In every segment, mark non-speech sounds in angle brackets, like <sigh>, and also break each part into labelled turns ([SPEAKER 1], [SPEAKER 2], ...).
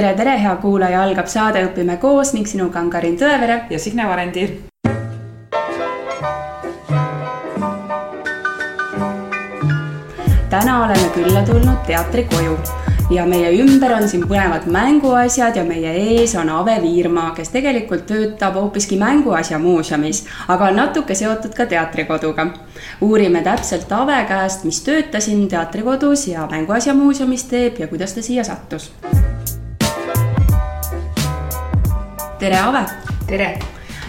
[SPEAKER 1] tere, tere, hea kuulaja, algab saade Õpime koos ning sinuga on Karin Tõevere
[SPEAKER 2] ja Signe Varendi.
[SPEAKER 1] täna oleme külla tulnud teatrikoju ja meie ümber on siin põnevad mänguasjad ja meie ees on Ave Viirma, kes tegelikult töötab hoopiski Mänguasjamuuseumis, aga on natuke seotud ka teatrikoduga. uurime täpselt Ave käest, mis tööd ta siin teatrikodus ja Mänguasjamuuseumis teeb ja kuidas ta siia sattus. Tere, Ave.
[SPEAKER 2] tere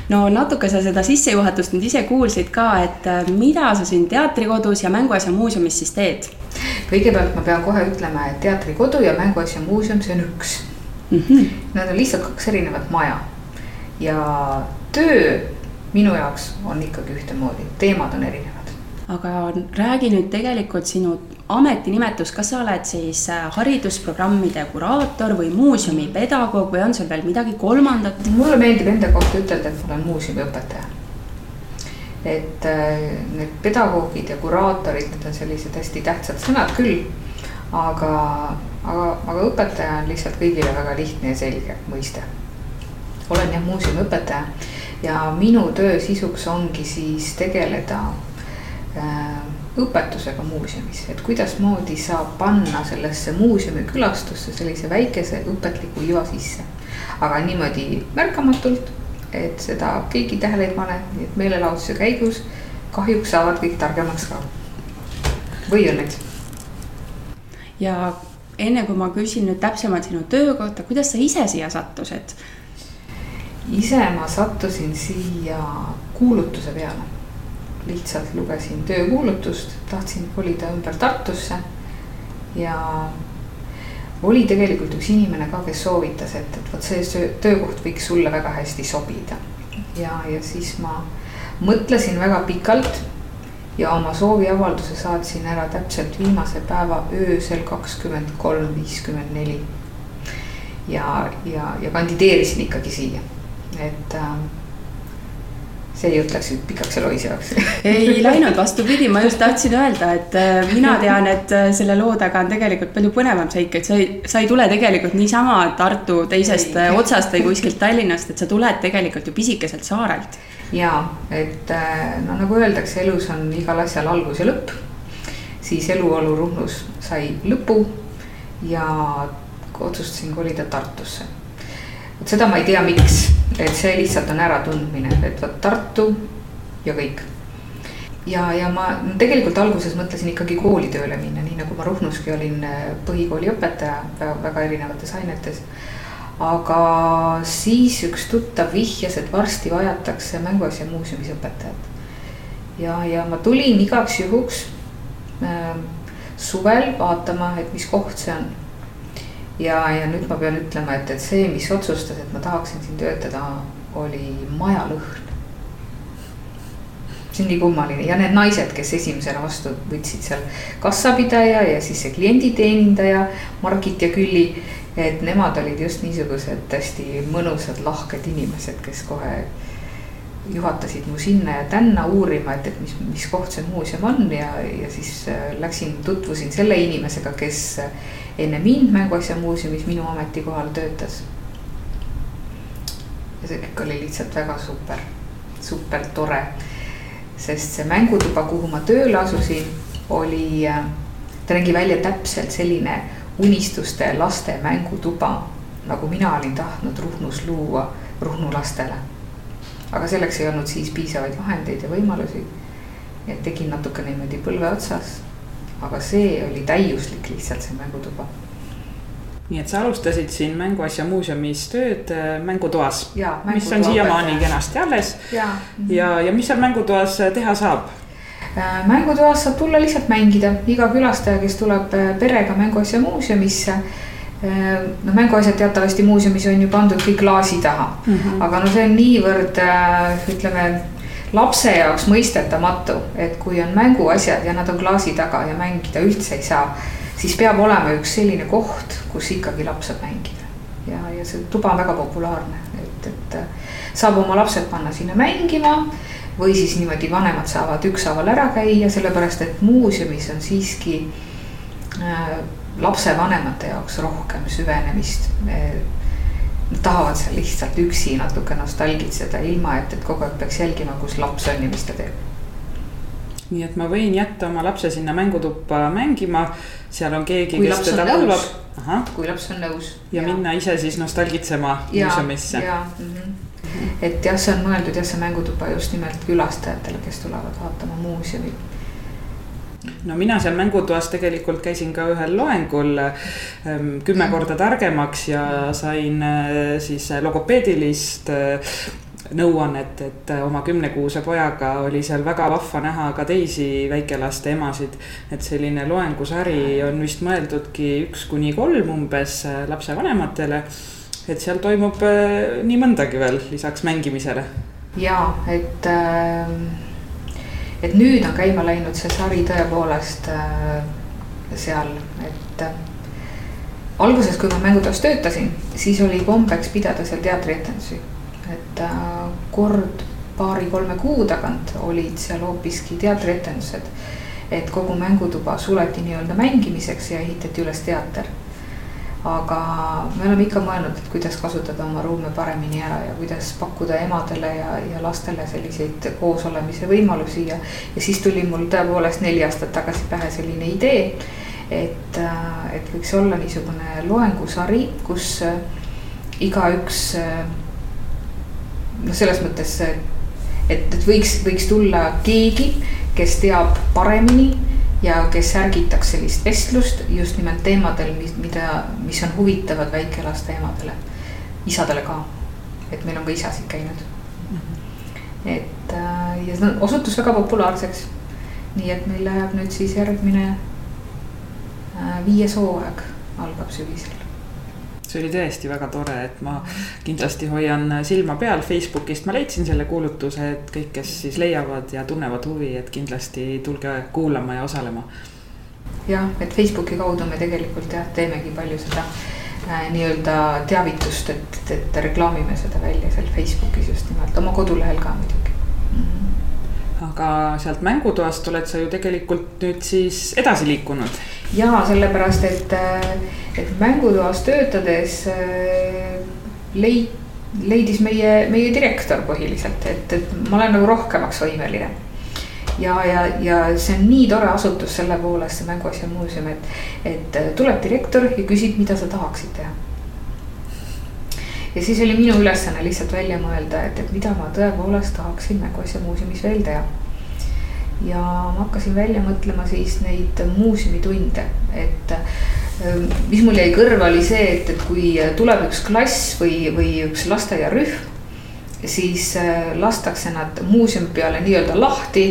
[SPEAKER 1] no natuke sa seda sissejuhatust nüüd ise kuulsid ka, et äh, mida sa siin teatrikodus ja Mänguasjamuuseumis siis teed?
[SPEAKER 2] kõigepealt ma pean kohe ütlema, et teatrikodu ja Mänguasjamuuseum, see on üks mm. -hmm. Nad on lihtsalt kaks erinevat maja ja töö minu jaoks on ikkagi ühtemoodi, teemad on erinevad.
[SPEAKER 1] aga räägi nüüd tegelikult sinu ametinimetus, kas sa oled siis äh, haridusprogrammide kuraator või muuseumipedagoog või on sul veel midagi kolmandat?
[SPEAKER 2] mulle meeldib enda kohta ütelda, et ma olen muuseumiõpetaja. et äh, need pedagoogid ja kuraatorid, need on sellised hästi tähtsad sõnad küll. aga, aga, aga õpetaja on lihtsalt kõigile väga lihtne ja selge mõiste. olen jah muuseumiõpetaja ja minu töö sisuks ongi siis tegeleda äh, õpetusega muuseumis, et kuidasmoodi saab panna sellesse muuseumi külastusse sellise väikese õpetliku iva sisse. aga niimoodi märkamatult, et seda keegi tähele ei pane, nii et meelelahutuse käigus kahjuks saavad kõik targemaks ka. või õnneks.
[SPEAKER 1] ja enne kui ma küsin nüüd täpsemalt sinu töö kohta, kuidas sa ise siia sattusid?
[SPEAKER 2] ise ma sattusin siia kuulutuse peale lihtsalt lugesin töökuulutust, tahtsin kolida ümber Tartusse. ja oli tegelikult üks inimene ka, kes soovitas, et, et vot see töökoht võiks sulle väga hästi sobida. ja, ja siis ma mõtlesin väga pikalt ja oma sooviavalduse saatsin ära täpselt viimase päeva öösel kakskümmend kolm, viiskümmend neli. ja, ja, ja kandideerisin ikkagi siia, et äh, see jutt läks nüüd pikaks ja loisevaks <laughs>
[SPEAKER 1] ei läinud, vastupidi, ma just tahtsin öelda, et äh, mina tean, et äh, selle loo taga on tegelikult palju põnevam seik, et sa ei, sa ei tule tegelikult niisama Tartu teisest ei. Äh, otsast või kuskilt Tallinnast, et sa tuled tegelikult ju pisikeselt saarelt.
[SPEAKER 2] ja, et no nagu öeldakse, elus on igal asjal algus ja lõpp. siis eluolu Ruhnus sai lõpu ja otsustasin kolida Tartusse vot seda ma ei tea, miks, et see lihtsalt on äratundmine, et vot Tartu ja kõik. ja, ja ma tegelikult alguses mõtlesin ikkagi kooli tööle minna, nii nagu ma Ruhnuski olin äh, põhikooli õpetaja väga, erinevates ainetes. aga siis üks tuttav vihjas, et varsti vajatakse mänguasja muuseumis õpetajat. ja, ja ma tulin igaks juhuks äh, suvel vaatama, et mis koht see on ja, ja nüüd ma pean ütlema, et, et see, mis otsustas, et ma tahaksin siin töötada, oli majalõhn. see on nii kummaline ja need naised, kes esimesena vastu võtsid seal kassapidaja ja siis see klienditeenindaja Margit ja Külli. et nemad olid just niisugused hästi mõnusad, lahked inimesed, kes kohe juhatasid mu sinna ja tänna uurima, et, et mis, mis koht see muuseum on ja, ja siis äh, läksin, tutvusin selle inimesega, kes enne mind Mänguasjamuuseumis minu ametikohal töötas. ja see kõik oli lihtsalt väga super, super tore. sest see mängutuba, kuhu ma tööle asusin, oli, ta nägi välja täpselt selline unistuste laste mängutuba, nagu mina olin tahtnud Ruhnus luua Ruhnu lastele. aga selleks ei olnud siis piisavaid vahendeid ja võimalusi. et tegin natuke niimoodi põlve otsas aga see oli täiuslik lihtsalt see mängutuba.
[SPEAKER 3] nii et sa alustasid siin Mänguasja muuseumis tööd äh, mängutoas,
[SPEAKER 2] mis
[SPEAKER 3] on siiamaani kenasti alles.
[SPEAKER 2] ja,
[SPEAKER 3] ja, ja mis seal mängutoas äh, teha saab?
[SPEAKER 2] Äh, mängutoas saab tulla lihtsalt mängida, iga külastaja, kes tuleb perega Mänguasja muuseumisse noh, mänguasjad teatavasti muuseumis on ju pandud kõik klaasi taha mm, -hmm. aga no see on niivõrd ütleme lapse jaoks mõistetamatu, et kui on mänguasjad ja nad on klaasi taga ja mängida üldse ei saa, siis peab olema üks selline koht, kus ikkagi laps saab mängida. ja, ja see tuba on väga populaarne, et, et saab oma lapsed panna sinna mängima või siis niimoodi vanemad saavad ükshaaval ära käia, sellepärast et muuseumis on siiski äh, lapsevanemate jaoks rohkem süvenemist. Nad tahavad seal lihtsalt üksi natuke nostalgitseda, ilma et, et kogu aeg peaks jälgima, kus laps on ja mis ta teeb
[SPEAKER 3] nii et ma võin jätta oma lapse sinna mängutuppa mängima, seal on keegi, kes teda valvab.
[SPEAKER 2] kui laps on nõus.
[SPEAKER 3] ja minna ise siis nostalgitsema muuseumisse.
[SPEAKER 2] Mm -hmm. et jah, see on mõeldud jah, see mängutuba just nimelt külastajatele, kes tulevad vaatama muuseumi
[SPEAKER 3] no mina seal mängutoas tegelikult käisin ka ühel loengul ähm, kümme korda targemaks ja sain äh, siis logopeedilist äh, nõuannet, et oma kümnekuuse pojaga oli seal väga vahva näha ka teisi väikelaste emasid. et selline loengusari on vist mõeldudki üks kuni kolm umbes lapsevanematele. et seal toimub nii mõndagi veel lisaks mängimisele.
[SPEAKER 2] ja et, äh, et nüüd on käima läinud see sari tõepoolest äh, seal, et alguses, kui ma mängutoas töötasin, siis oli kombeks pidada seal teatrietendusi et äh, kord paari-kolme kuu tagant olid seal hoopiski teatrietendused. et kogu mängutuba suleti nii-öelda mängimiseks ja ehitati üles teater. Aga me oleme ikka mõelnud, et kuidas kasutada oma ruume paremini ära ja kuidas pakkuda emadele ja, ja lastele selliseid koosolemise võimalusi ja. ja siis tuli mul tõepoolest neli aastat tagasi pähe selline idee, et, äh, et võiks olla niisugune loengusari, kus äh, igaüks noh, selles mõttes, et, et võiks, võiks tulla keegi, kes teab paremini ja kes ärgitaks sellist vestlust just nimelt teemadel, mida, mis on huvitavad väikelaste emadele, isadele ka. et meil on ka isasid käinud mm. -hmm. et äh, ja see osutus väga populaarseks. nii et meil läheb nüüd siis järgmine äh, viies hooaeg algab sügisel
[SPEAKER 3] see oli tõesti väga tore, et ma kindlasti hoian silma peal Facebookist, ma leidsin selle kuulutuse, et kõik, kes siis leiavad ja tunnevad huvi, et kindlasti tulge kuulama ja osalema.
[SPEAKER 2] jah, et Facebooki kaudu me tegelikult jah, teemegi palju seda äh, nii-öelda teavitust, et, et reklaamime seda välja seal Facebookis just nimelt, oma kodulehel ka muidugi.
[SPEAKER 3] Aga sealt mängutoast oled sa ju tegelikult nüüd siis edasi liikunud.
[SPEAKER 2] ja sellepärast, et äh, et mängutoas töötades äh, leid-, leidis meie, meie direktor põhiliselt, et, et ma olen nagu rohkemaks võimeline. ja, ja, ja see on nii tore asutus selle poolest, see Mänguasja muuseum, et, et tuleb direktor ja küsib, mida sa tahaksid teha. Ja siis oli minu ülesanne lihtsalt välja mõelda, et, et mida ma tõepoolest tahaksin Mänguasja muuseumis veel teha ja ma hakkasin välja mõtlema siis neid muuseumitunde, et Ehm, mis mul jäi kõrva, oli see, et, et kui tuleb üks klass või, või üks lasteaiarühm, siis äh, lastakse nad muuseumi peale nii-öelda lahti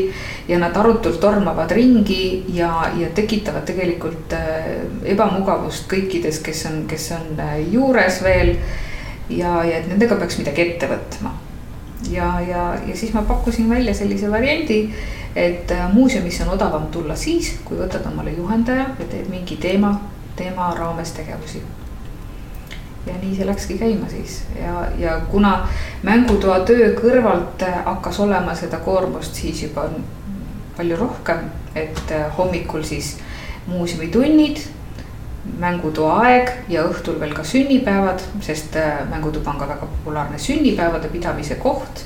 [SPEAKER 2] ja nad arutult tormavad ringi ja, ja tekitavad tegelikult äh, ebamugavust kõikides, kes on, kes on äh, juures veel. Ja, ja et nendega peaks midagi ette võtma. ja, ja, ja siis ma pakkusin välja sellise variandi, et muuseumisse on odavam tulla siis, kui võtad omale juhendaja ja teed mingi teema teema raames tegevusi. ja nii see läkski käima siis ja, ja kuna mängutoa töö kõrvalt hakkas olema seda koormust siis juba palju rohkem, et hommikul siis muuseumitunnid mängutoa aeg ja õhtul veel ka sünnipäevad, sest mängutuba on ka väga populaarne sünnipäevade pidamise koht.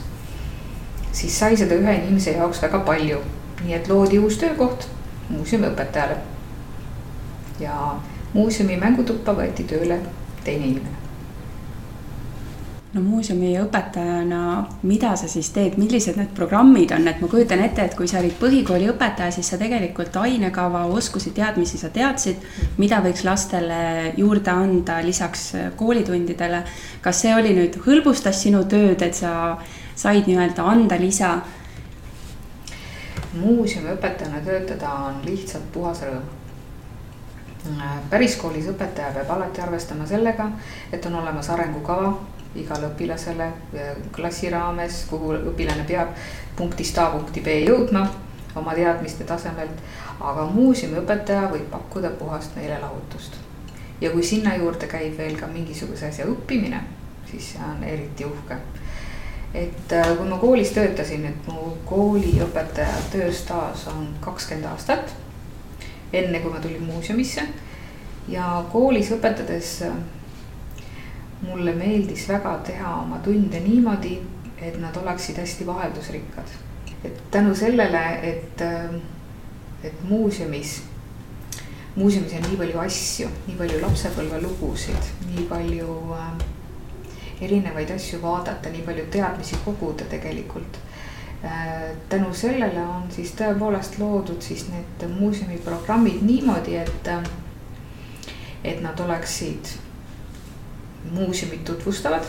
[SPEAKER 2] siis sai seda ühe inimese jaoks väga palju, nii et loodi uus töökoht muuseumiõpetajale. ja muuseumi mängutuppa võeti tööle teine inimene
[SPEAKER 1] no muuseumi õpetajana, mida sa siis teed, millised need programmid on, et ma kujutan ette, et kui sa olid põhikooli õpetaja, siis sa tegelikult ainekava, oskusi, teadmisi sa teadsid, mida võiks lastele juurde anda lisaks koolitundidele. kas see oli nüüd, hõlbustas sinu tööd, et sa said nii-öelda anda lisa?
[SPEAKER 2] muuseumi õpetajana töötada on lihtsalt puhas rõõm päriskoolis õpetaja peab alati arvestama sellega, et on olemas arengukava igale õpilasele klassi raames, kuhu õpilane peab punktist A punkti B jõudma oma teadmiste tasemelt. aga muuseumiõpetaja võib pakkuda puhast meelelahutust. ja kui sinna juurde käib veel ka mingisuguse asja õppimine, siis see on eriti uhke. et äh, kui ma koolis töötasin, et mu kooliõpetaja tööstaaž on kakskümmend aastat enne kui ma tulin muuseumisse. ja koolis õpetades mulle meeldis väga teha oma tunde niimoodi, et nad oleksid hästi vaheldusrikkad. et tänu sellele, et, et muuseumis, muuseumis on nii palju asju, nii palju lapsepõlvelugusid, nii palju äh, erinevaid asju vaadata, nii palju teadmisi koguda tegelikult äh,. tänu sellele on siis tõepoolest loodud siis need muuseumiprogrammid niimoodi, et, et nad oleksid muuseumit tutvustavad,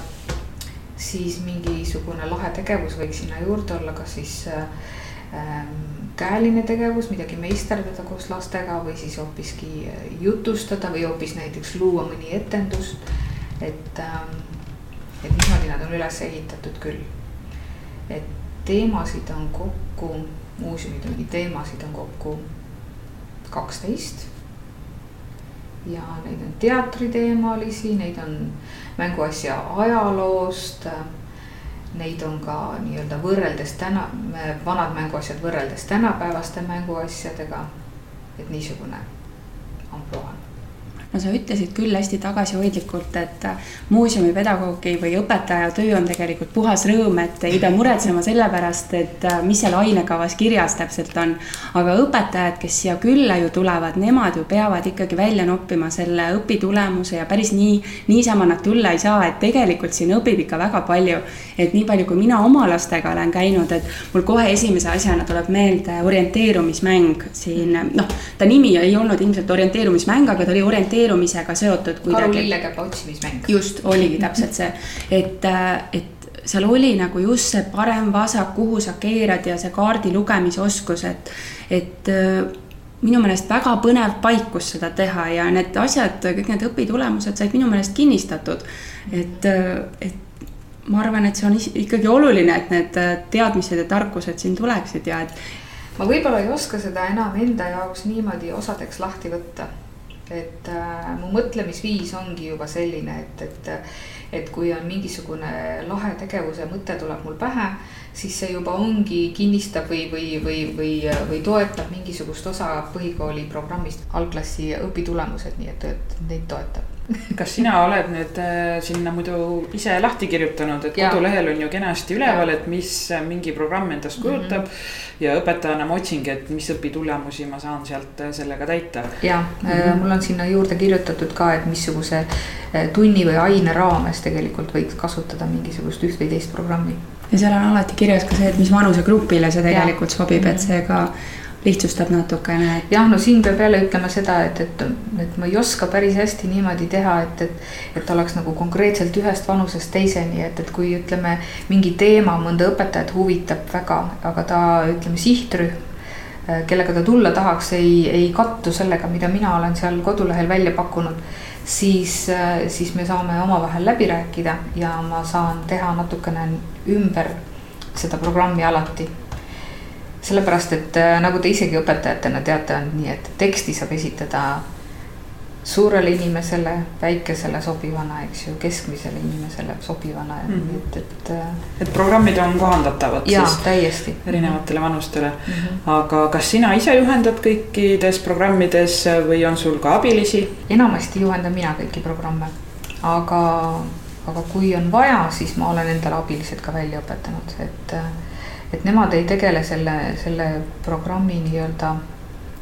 [SPEAKER 2] siis mingisugune lahe tegevus võiks sinna juurde olla, kas siis ähm, käeline tegevus, midagi meisterdada koos lastega või siis hoopiski jutustada või hoopis näiteks luua mõni etendus. et ähm,, et niimoodi nad on üles ehitatud küll. et teemasid on kokku, muuseumi teemasid on kokku kaksteist ja neid on teatriteemalisi, neid on mänguasja ajaloost. Neid on ka nii-öelda võrreldes täna, vanad mänguasjad võrreldes tänapäevaste mänguasjadega. et niisugune ampluaa
[SPEAKER 1] no sa ütlesid küll hästi tagasihoidlikult, et muuseumipedagoogi või õpetaja töö on tegelikult puhas rõõm, et ei pea muretsema selle pärast, et mis seal ainekavas kirjas täpselt on. aga õpetajad, kes siia külla ju tulevad, nemad ju peavad ikkagi välja noppima selle õpitulemuse ja päris nii, niisama nad tulla ei saa, et tegelikult siin õpib ikka väga palju. et nii palju, kui mina oma lastega olen käinud, et mul kohe esimese asjana tuleb meelde orienteerumismäng siin, noh, ta nimi ei olnud ilmselt orienteerumismäng, aga ta oli orienteerumismäng orienteerumisega seotud
[SPEAKER 2] karu lillekäpa otsimismäng.
[SPEAKER 1] just, oligi <laughs> täpselt see, et, äh, et seal oli nagu just see parem-vasak, kuhu sa keerad ja see kaardi lugemisoskus, et, et äh, minu meelest väga põnev paik, kus seda teha ja need asjad, kõik need õpitulemused said minu meelest kinnistatud. et, äh, et ma arvan, et see on ikkagi oluline, et need teadmised ja tarkused siin tuleksid ja et.
[SPEAKER 2] ma võib-olla ei oska seda enam enda jaoks niimoodi osadeks lahti võtta et äh, mu mõtlemisviis ongi juba selline, et, et, et kui on mingisugune lahe tegevuse mõte tuleb mul pähe, siis see juba ongi, kinnistab või, või, või, või, või toetab mingisugust osa põhikooli programmist, algklassi õpitulemused, nii et, et neid toetab
[SPEAKER 3] kas sina oled nüüd äh, sinna muidu ise lahti kirjutanud, et ja. kodulehel on ju kenasti üleval, et mis mingi programm endast kujutab mm. -hmm. ja õpetajana ma otsingi, et mis õpitulemusi ma saan sealt äh, sellega täita.
[SPEAKER 2] ja mm, -hmm. mul on sinna juurde kirjutatud ka, et missuguse tunni või aine raames tegelikult võiks kasutada mingisugust üht või teist programmi.
[SPEAKER 1] ja seal on alati kirjas ka see, et mis vanusegrupile see tegelikult ja. sobib, et see ka lihtsustab natukene
[SPEAKER 2] et.... jah, no siin peab jälle ütlema seda, et, et, et ma ei oska päris hästi niimoodi teha, et, et, et oleks nagu konkreetselt ühest vanusest teiseni, et, et kui ütleme, mingi teema mõnda õpetajat huvitab väga, aga ta ütleme sihtrühm äh, kellega ta tulla tahaks, ei, ei kattu sellega, mida mina olen seal kodulehel välja pakkunud. siis, äh, siis me saame omavahel läbi rääkida ja ma saan teha natukene ümber seda programmi alati sellepärast, et äh, nagu te isegi õpetajatena teate, on nii, et teksti saab esitada suurele inimesele, väikesele sobivana, eks ju, keskmisele inimesele sobivana mm, -hmm. et, et.
[SPEAKER 3] Äh, et programmid on kohandatavad
[SPEAKER 2] jaa, täiesti.
[SPEAKER 3] erinevatele vanustele mm. -hmm. aga kas sina ise juhendad kõikides programmides või on sul ka abilisi?
[SPEAKER 2] enamasti juhendan mina kõiki programme, aga, aga kui on vaja, siis ma olen endale abilised ka välja õpetanud, et äh, et nemad ei tegele selle, selle programmi nii-öelda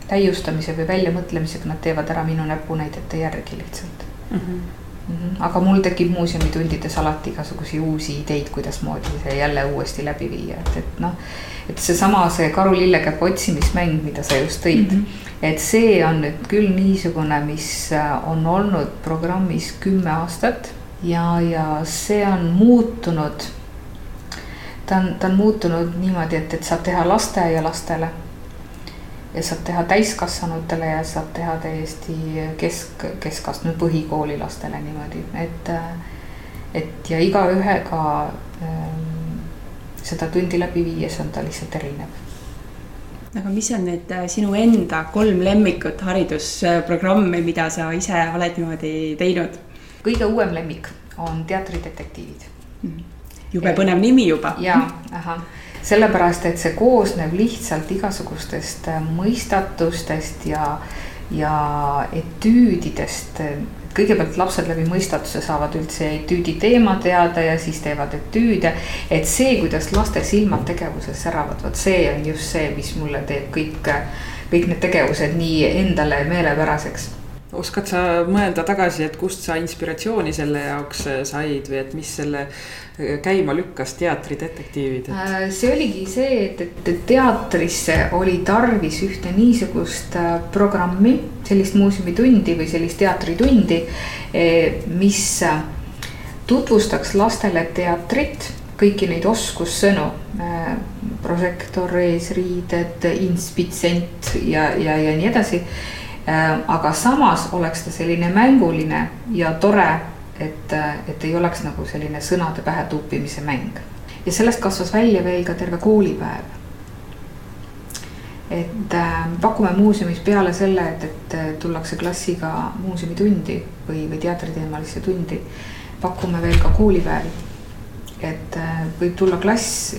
[SPEAKER 2] täiustamise või väljamõtlemisega, nad teevad ära minu näpunäidete järgi lihtsalt mm. -hmm. Mm -hmm. aga mul tekib muuseumitundides alati igasuguseid uusi ideid, kuidasmoodi see jälle uuesti läbi viia, et, et noh. et seesama, see karu lillekäpa otsimismäng, mida sa just tõid mm, -hmm. et see on nüüd küll niisugune, mis äh, on olnud programmis kümme aastat ja, ja see on muutunud ta on, ta on muutunud niimoodi, et, et saab teha lasteaialastele. ja saab teha täiskasvanutele ja saab teha täiesti kesk, keskastme põhikooli lastele niimoodi, et. et ja igaühega ähm, seda tundi läbi viies on ta lihtsalt erinev
[SPEAKER 1] aga mis on need äh, sinu enda kolm lemmikut haridusprogrammi, mida sa ise oled niimoodi teinud?
[SPEAKER 2] kõige uuem lemmik on teatridetektiivid mm. -hmm
[SPEAKER 1] jube põnev nimi juba.
[SPEAKER 2] ja, ahah, sellepärast et see koosneb lihtsalt igasugustest äh, mõistatustest ja, ja etüüdidest kõigepealt lapsed läbi mõistatuse saavad üldse etüüdi teema teada ja siis teevad etüüde. et see, kuidas laste silmad tegevuses säravad, vot see on just see, mis mulle teeb kõik, kõik need tegevused nii endale meelepäraseks
[SPEAKER 3] oskad sa mõelda tagasi, et kust sa inspiratsiooni selle jaoks said või et mis selle käima lükkas teatridetektiivid?
[SPEAKER 2] Äh, see oligi see, et, et teatrisse oli tarvis ühte niisugust äh, programmi, sellist muuseumitundi või sellist teatritundi, eh, mis äh, tutvustaks lastele teatrit kõiki neid oskussõnu, prožektor, eesriided, inspitsent ja, ja, ja nii edasi. Aga samas oleks ta selline mänguline ja tore et, et ei oleks nagu selline sõnade pähe tuupimise mäng. ja sellest kasvas välja veel ka terve koolipäev. et äh, pakume muuseumis peale selle, et, et tullakse klassiga muuseumitundi või, või teatriteemalisse tundi, pakume veel ka koolipäevi. et äh, võib tulla klass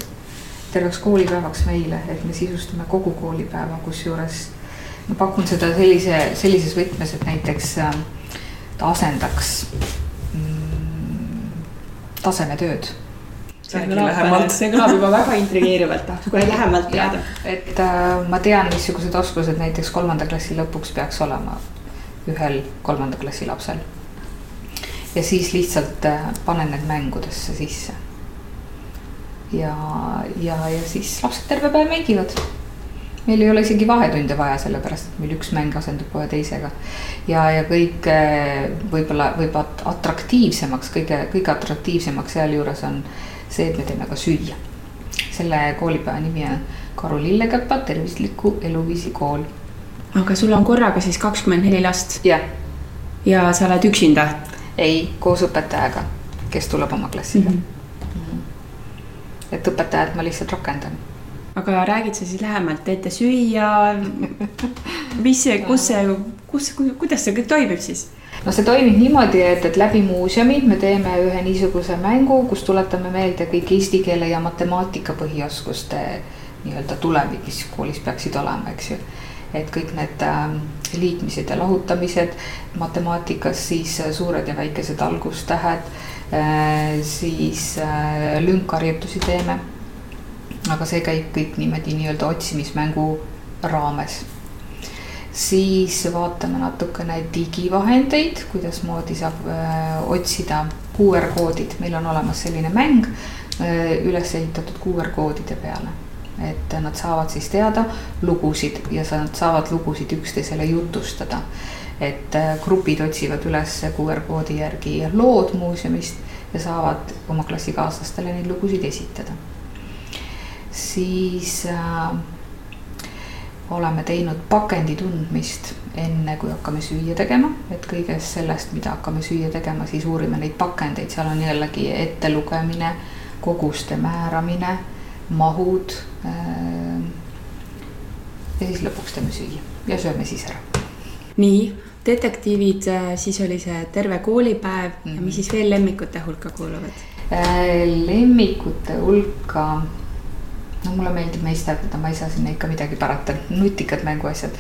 [SPEAKER 2] terveks koolipäevaks meile, et me sisustame kogu koolipäeva, kusjuures ma pakun seda sellise, sellises võtmes, et näiteks äh, ta asendaks tasemetööd.
[SPEAKER 1] see kõlab, see kõlab juba väga intrigeerivalt, tahaks kohe lähemalt teada.
[SPEAKER 2] et äh, ma tean, missugused oskused näiteks kolmanda klassi lõpuks peaks olema ühel kolmanda klassi lapsel. ja siis lihtsalt äh, panen need mängudesse sisse. ja, ja, ja siis lapsed terve päev mängivad meil ei ole isegi vahetunde vaja, sellepärast et meil üks mäng asendub kohe teisega. ja, ja kõige võib-olla, võib-olla atraktiivsemaks, kõige, kõige atraktiivsemaks sealjuures on see, et me teeme ka süüa. selle koolipäeva nimi on Karu Lillekäpa tervisliku eluviisi kool.
[SPEAKER 1] aga sul on korraga siis kakskümmend neli last?
[SPEAKER 2] jah.
[SPEAKER 1] ja sa oled üksinda?
[SPEAKER 2] ei, koos õpetajaga, kes tuleb oma klassiga mm. -hmm. et õpetajat ma lihtsalt rakendan
[SPEAKER 1] aga räägid sa siis lähemalt, teete süüa? <laughs> mis see, kus see, kus, kuidas see kõik toimib siis?
[SPEAKER 2] no see toimib niimoodi, et, et läbi muuseumi me teeme ühe niisuguse mängu, kus tuletame meelde kõik eesti keele ja matemaatika põhioskuste nii-öelda tulemid, mis koolis peaksid olema, eks ju. et kõik need äh, liitmised ja lahutamised, matemaatikas siis suured ja väikesed algustähed äh,, siis äh, lünkharjutusi teeme aga see käib kõik niimoodi nii-öelda otsimismängu raames. siis vaatame natukene digivahendeid, kuidasmoodi saab öö, äh, otsida QR-koodid, meil on olemas selline mäng öö, äh, üles ehitatud QR-koodide peale et nad saavad siis teada lugusid ja nad saavad lugusid üksteisele jutustada. et äh, grupid otsivad üles QR-koodi järgi lood muuseumist ja saavad oma klassikaaslastele neid lugusid esitada siis äh, oleme teinud pakendi tundmist enne, kui hakkame süüa tegema, et kõigest sellest, mida hakkame süüa tegema, siis uurime neid pakendeid, seal on jällegi ettelugemine, koguste määramine, mahud äh,. ja siis lõpuks teeme süüa ja sööme siis ära.
[SPEAKER 1] nii, detektiivid, äh, siis oli see terve koolipäev mm -hmm. ja mis siis veel lemmikute hulka kuuluvad
[SPEAKER 2] äh,? lemmikute hulka no mulle meeldib meisterdada, ma ei saa sinna ikka midagi parata, nutikad mänguasjad.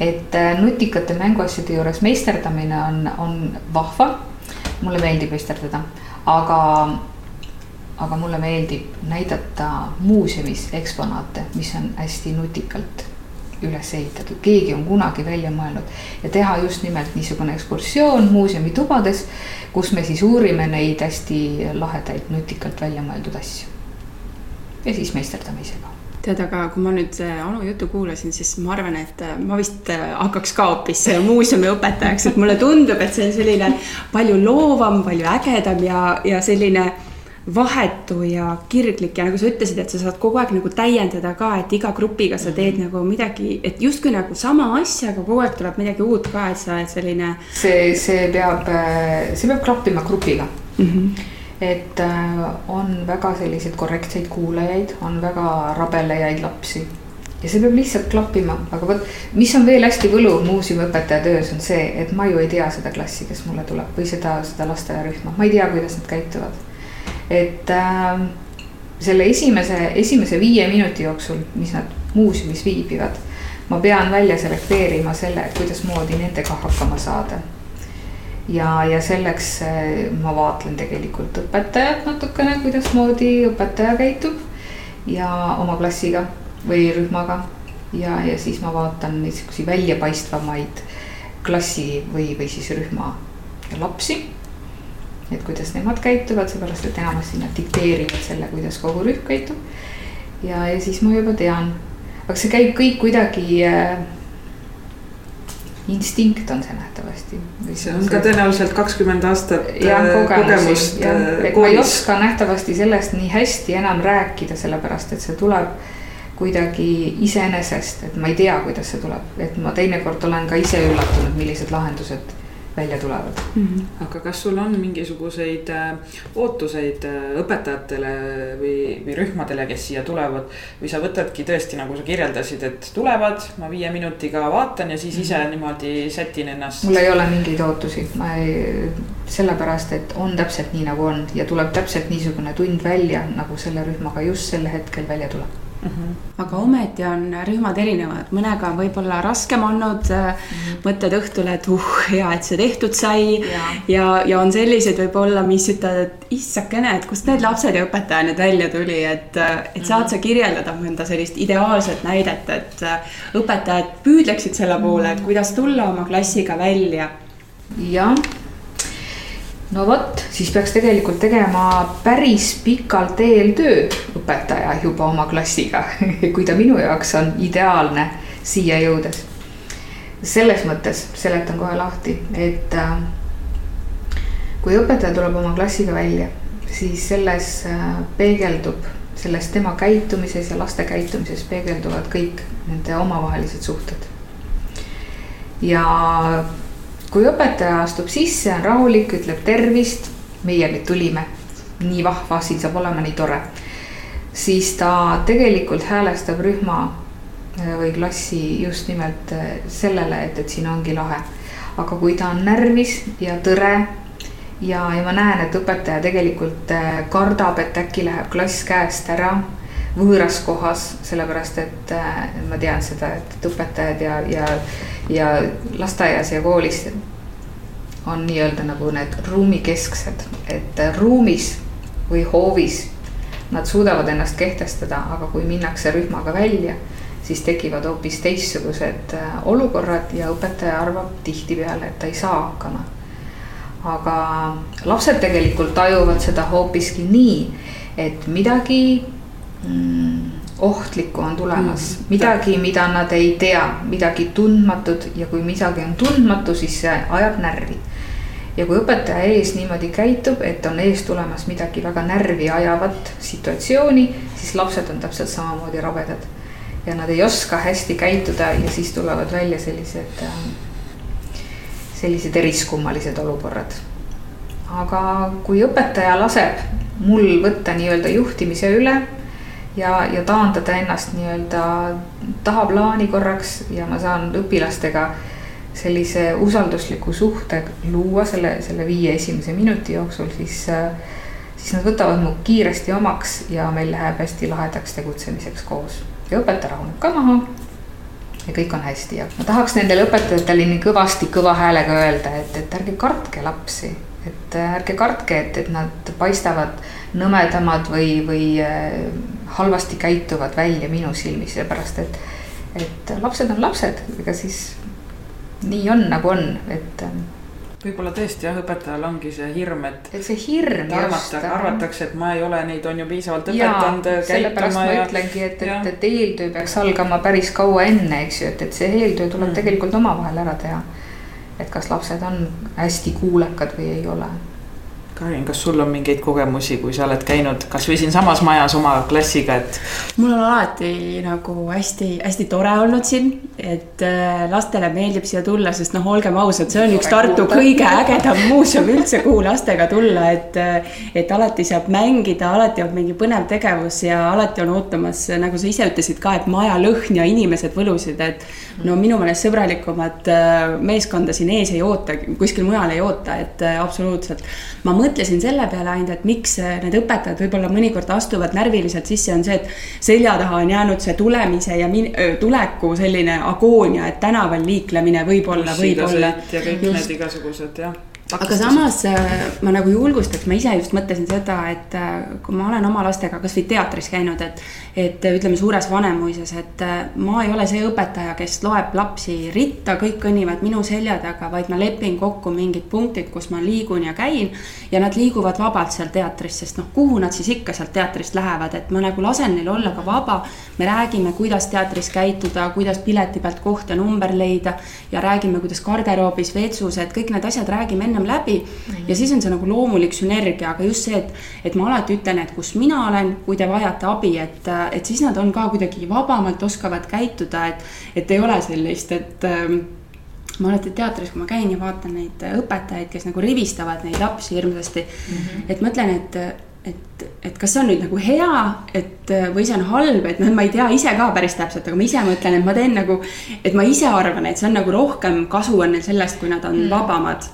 [SPEAKER 2] et äh, nutikate mänguasjade juures meisterdamine on, on vahva. mulle meeldib meisterdada, aga, aga mulle meeldib näidata muuseumis eksponaate, mis on hästi nutikalt üles ehitatud, keegi on kunagi välja mõelnud ja teha just nimelt niisugune ekskursioon muuseumi tubades, kus me siis uurime neid hästi lahedaid nutikalt välja mõeldud asju ja siis meisterdamisega
[SPEAKER 1] tead, aga kui ma nüüd äh, Anu juttu kuulasin, siis ma arvan, et äh, ma vist äh, hakkaks ka hoopis muuseumiõpetajaks, et mulle tundub, et see on selline palju loovam, palju ägedam ja, ja selline vahetu ja kirglik ja nagu sa ütlesid, et sa saad kogu aeg nagu täiendada ka, et iga grupiga sa teed mm -hmm. nagu midagi, et justkui nagu sama asja, aga kogu aeg tuleb midagi uut ka, et sa oled selline.
[SPEAKER 2] see, see peab, see peab klappima grupiga mm. -hmm et äh, on väga selliseid korrektseid kuulajaid, on väga rabelejaid lapsi. ja see peab lihtsalt klappima, aga vot, mis on veel hästi võluv muuseumiõpetaja töös, on see, et ma ju ei tea seda klassi, kes mulle tuleb või seda, seda lasteaiarühma, ma ei tea, kuidas nad käituvad. et äh, selle esimese, esimese viie minuti jooksul, mis nad muuseumis viibivad ma pean välja selekteerima selle, kuidasmoodi nendega hakkama saada. Ja, ja selleks äh, ma vaatlen tegelikult õpetajat natukene, kuidasmoodi õpetaja käitub ja oma klassiga või rühmaga. ja, ja siis ma vaatan niisuguseid väljapaistvamaid klassi või, või siis rühma lapsi et kuidas nemad käituvad, seepärast et enamasti nad dikteerivad selle, kuidas kogu rühm käitub. ja, ja siis ma juba tean, aga see käib kõik kuidagi äh, instinkt on see nähtavasti.
[SPEAKER 3] see on ka tõenäoliselt kakskümmend aastat
[SPEAKER 2] ja, äh, kogemust. Äh, ma ei oska nähtavasti sellest nii hästi enam rääkida, sellepärast et see tuleb kuidagi iseenesest, et ma ei tea, kuidas see tuleb, et ma teinekord olen ka ise üllatunud, millised lahendused välja tulevad
[SPEAKER 3] mm. -hmm. aga kas sul on mingisuguseid äh, ootuseid äh, õpetajatele või, või rühmadele, kes siia tulevad? või sa võtadki tõesti, nagu sa kirjeldasid, et tulevad, ma viie minutiga vaatan ja siis ise mm -hmm. niimoodi sätin ennast?
[SPEAKER 2] mul ei ole mingeid ootusi, ma ei, sellepärast, et on täpselt nii, nagu on ja tuleb täpselt niisugune tund välja, nagu selle rühmaga just sel hetkel välja tuleb
[SPEAKER 1] Mm -hmm. aga ometi on rühmad erinevad, mõnega on võib-olla raskem olnud mm, -hmm. mõtled õhtule, et uh, hea, et see tehtud sai. Ja, ja, ja on selliseid võib-olla, mis ütlevad, et issakene, et kust need lapsed ja õpetaja nüüd välja tuli, et, et saad sa kirjeldada mõnda sellist ideaalset näidet, et õpetajad püüdleksid selle poole, et kuidas tulla oma klassiga välja?
[SPEAKER 2] jah no vot, siis peaks tegelikult tegema päris pikalt eeltööd õpetaja juba oma klassiga <laughs> kui ta minu jaoks on ideaalne siia jõudes. selles mõttes seletan kohe lahti, et äh, kui õpetaja tuleb oma klassiga välja, siis selles äh, peegeldub, selles tema käitumises ja laste käitumises peegelduvad kõik nende omavahelised suhted. ja kui õpetaja astub sisse, on rahulik, ütleb tervist, meie tulime, nii vahva, siin saab olema nii tore. siis ta tegelikult häälestab rühma äh, või klassi just nimelt äh, sellele, et, et siin ongi lahe. aga kui ta on närvis ja tõre ja, ja ma näen, et õpetaja tegelikult äh, kardab, et äkki läheb klass käest ära võõras kohas, sellepärast et ma tean seda, et õpetajad ja, ja ja lasteaias ja koolis on nii-öelda nagu need ruumikesksed, et ruumis või hoovis nad suudavad ennast kehtestada, aga kui minnakse rühmaga välja, siis tekivad hoopis teistsugused äh, olukorrad ja õpetaja arvab tihtipeale, et ta ei saa hakkama. aga lapsed tegelikult tajuvad seda hoopiski nii, et midagi ohtlikku on tulemas mm., midagi, mida nad ei tea, midagi tundmatut ja kui midagi on tundmatu, siis see ajab närvi. ja kui õpetaja ees niimoodi käitub, et on ees tulemas midagi väga närvi ajavat situatsiooni, siis lapsed on täpselt samamoodi rabedad. ja nad ei oska hästi käituda ja siis tulevad välja sellised, ähm, sellised eriskummalised olukorrad. aga kui õpetaja laseb mul võtta nii-öelda juhtimise üle ja, ja taandada ennast nii-öelda tahaplaani korraks ja ma saan õpilastega sellise usaldusliku suhte luua selle, selle viie esimese minuti jooksul, siis, siis nad võtavad mu kiiresti omaks ja meil läheb hästi lahedaks tegutsemiseks koos. ja õpetaja rahuneb ka maha. Ja kõik on hästi. Ja ma tahaks nendele õpetajatele nii kõvasti kõva häälega öelda, et, et ärge kartke lapsi, et ärge kartke, et, et nad paistavad nõmedamad või, või halvasti käituvad välja minu silmis, seepärast et, et lapsed on lapsed, ega siis nii on, nagu on, et ähm,
[SPEAKER 3] võib-olla tõesti jah, õpetajal ongi see hirm, et.
[SPEAKER 2] et see hirm
[SPEAKER 3] just. arvatakse, et ma ei ole neid on ju piisavalt õpetanud
[SPEAKER 2] äh, käituma. ma ja... ütlengi, et, et, et eeltöö peaks algama päris kaua enne, eks ju, et, et see eeltöö tuleb mm. tegelikult omavahel ära teha. et kas lapsed on hästi kuulekad või ei ole
[SPEAKER 3] Karin, kas sul on mingeid kogemusi, kui sa oled käinud kasvõi siinsamas majas oma klassiga, et?
[SPEAKER 1] mul on alati nagu hästi-hästi tore olnud siin, et äh, lastele meeldib siia tulla, sest noh, olgem ausad, see on üks Tartu kõige ägedam muuseum üldse, kuhu lastega tulla, et. Äh, et alati saab mängida, alati on mingi põnev tegevus ja alati on ootamas, nagu sa ise ütlesid ka, et maja lõhn ja inimesed võlusid, et. no minu meelest sõbralikumat äh, meeskonda siin ees ei oota, kuskil mujal ei oota, et absoluutselt. ma mõtlen mõtlesin selle peale ainult, et miks need õpetajad võib-olla mõnikord astuvad närviliselt sisse, on see, et selja taha on jäänud see tulemise ja min-, tuleku selline agoonia, et tänaval liiklemine võib-olla, võib-olla.
[SPEAKER 3] ja kõik just. need igasugused jah
[SPEAKER 1] aga samas äh, ma nagu julgustaks, ma ise just mõtlesin seda, et äh, kui ma olen oma lastega kasvõi teatris käinud, et, et ütleme suures Vanemuises, et äh, ma ei ole see õpetaja, kes loeb lapsi ritta, kõik kõnnivad minu selja taga, vaid ma lepin kokku mingid punktid, kus ma liigun ja käin. ja nad liiguvad vabalt seal teatris, sest noh, kuhu nad siis ikka sealt teatrist lähevad, et ma nagu lasen neil olla ka vaba. me räägime, kuidas teatris käituda, kuidas pileti pealt koht ja number leida ja räägime, kuidas garderoobis, vetsus, et kõik need asjad räägime ennem läbi mm. -hmm. ja siis on see nagu loomulik sünergia, aga just see, et, et ma alati ütlen, et kus mina olen, kui te vajate abi, et, et siis nad on ka kuidagi vabamalt oskavad käituda, et, et ei ole sellist, et ähm, ma alati teatris, kui ma käin ja vaatan neid õpetajaid, kes nagu rivistavad neid lapsi hirmsasti mm. -hmm. et mõtlen, et, et, et kas see on nüüd nagu hea, et või see on halb, et noh, ma ei tea ise ka päris täpselt, aga ma ise mõtlen, et ma teen nagu. et ma ise arvan, et see on nagu rohkem kasu on neil sellest, kui nad on mm. vabamad